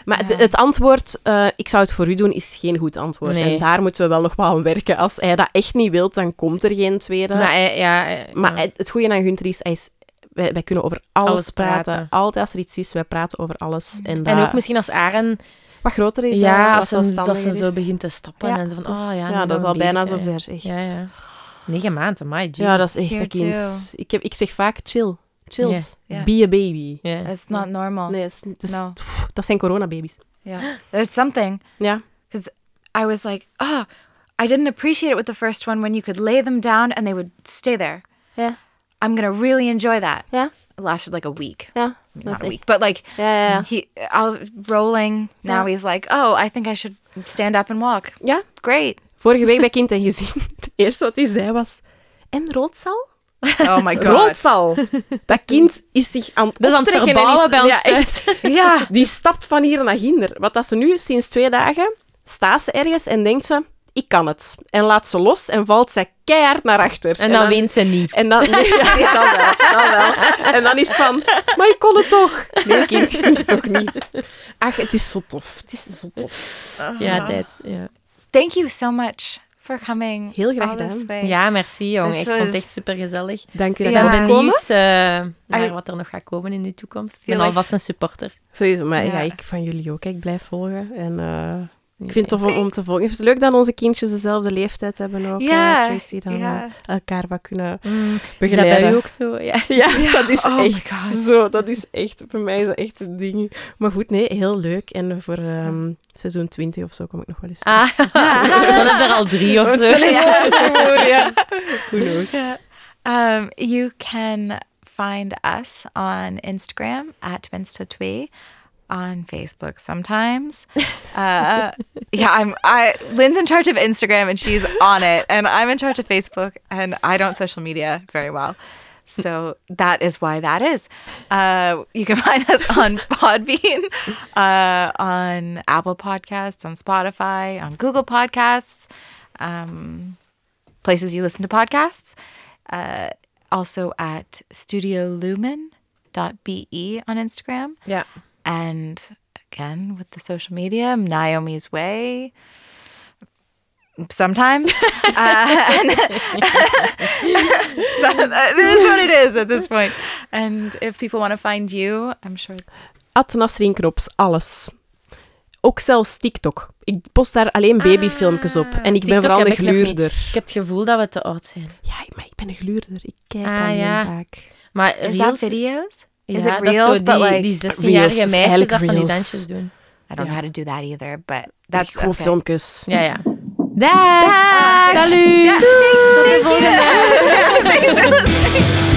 Maar Ja. het antwoord, eh, ik zou het voor u doen, is geen goed antwoord. Nee. En daar moeten we wel nog wel aan werken. Als hij dat echt niet wil, dan komt er geen tweede. Maar, hij- ja, hij- Maar het, goede aan Gunther is, hij is wij, wij kunnen over alles, Alles praten. praten. Altijd als er iets is, wij praten over alles. En, En dat ook misschien als Aren... wat groter is. Ja, eh, als als zo begint te stappen. Ja. En zo van, oh ja, Ja, dat is al bijna zover, echt. Ja, ja. Negen maanden, my Jesus. Ja, dat is echt een kind. Ik, heb, ik zeg vaak chill. Chill. Ja. Ja. Be a baby. Ja. Mm. It's not normal. Nee, het is- het is- No. pff, dat zijn coronababies. Yeah. There's something. Ja. Because I was like, oh, I didn't appreciate it with the first one when you could lay them down and they would stay there. Ja. I'm going to really enjoy that. Ja. It lasted like a week. Ja. Not Dat a is week, but like Ja, ja, ja. he I rolling. Now Ja. he's like, oh, I think I should stand up and walk. Ja, Great. vorige week bij Kind en Gezin, het eerste wat hij zei was... En roodsal? Oh my god. Roodsal! Dat kind is zich aan het Dat is aan het verbouwen is- bij ons ja, thuis. ja. Die stapt van hier naar ginder. Wat dat ze nu, sinds twee dagen, staat ze ergens en denkt ze... Ik kan het. En laat ze los en valt zij keihard naar achter. En dan weent ze niet. En dan, nee, ja, dan wel, dan wel. En dan is het van, maar ik kon het toch. Nee, kind, je kunt het toch niet. Ach, het is zo tof. Het is zo tof. Ja, tijd. Ja. Thank you so much coming. Heel graag gedaan. way. ja, merci jong. Dus Ik vond het is- echt super gezellig. Dank u dat Ja. je Ik ben bent komen. benieuwd eh, naar wat er nog gaat komen in de toekomst. Ik ben alvast een supporter. Sowieso, maar ja. Ja. ik van jullie ook. Ik blijf volgen. En eh, ik vind het tof om, om te volgen. Vind het leuk dat onze kindjes dezelfde leeftijd hebben ook. Ja, eh, Tracy, dan ja. eh, elkaar wat kunnen Mm, is dat begeleiden. bij u ook zo? Ja. Ja, dat is Oh my echt God. zo. Dat is echt, voor mij is dat echt een ding. Maar goed, nee, heel leuk. En voor ehm, seizoen 20 of zo kom ik nog wel eens. Ah, dan heb je er al drie of zo. Ja, ja. Who knows? Um, you can find us on Instagram at on Facebook sometimes. Uh, yeah, I'm. I Lynn's in charge of Instagram and she's on it, and I'm in charge of Facebook, and I don't social media very well. So that is why that is. Uh, you can find us on Podbean, uh, on Apple Podcasts, on Spotify, on Google Podcasts, um, places you listen to podcasts. Uh, also at studiolumen.be on Instagram. Ja. And again, with the social media, Naomi's Way. Sometimes. uh, and that, that is what it is at this point. And if people want to find you, I'm sure. At Nasrin Knops, alles. Ook zelfs TikTok. Ik post daar alleen babyfilmpjes op. En ik ben vooral een gluurder. Ik heb het gevoel dat we te oud zijn. Ja, maar ik ben een gluurder. Ik kijk Ah, al heel ja. vaak. Maar Is reels, that videos? Ja, Is it reels, zo but die, like- die 16-jarige Reels, meisjes dat van die dansjes doen. I don't know how to do that either, but that's Gewoon okay. filmpjes. Ja, ja. Dag! Salut! Yeah, Tot de thank you. volgende! Thanks for listening.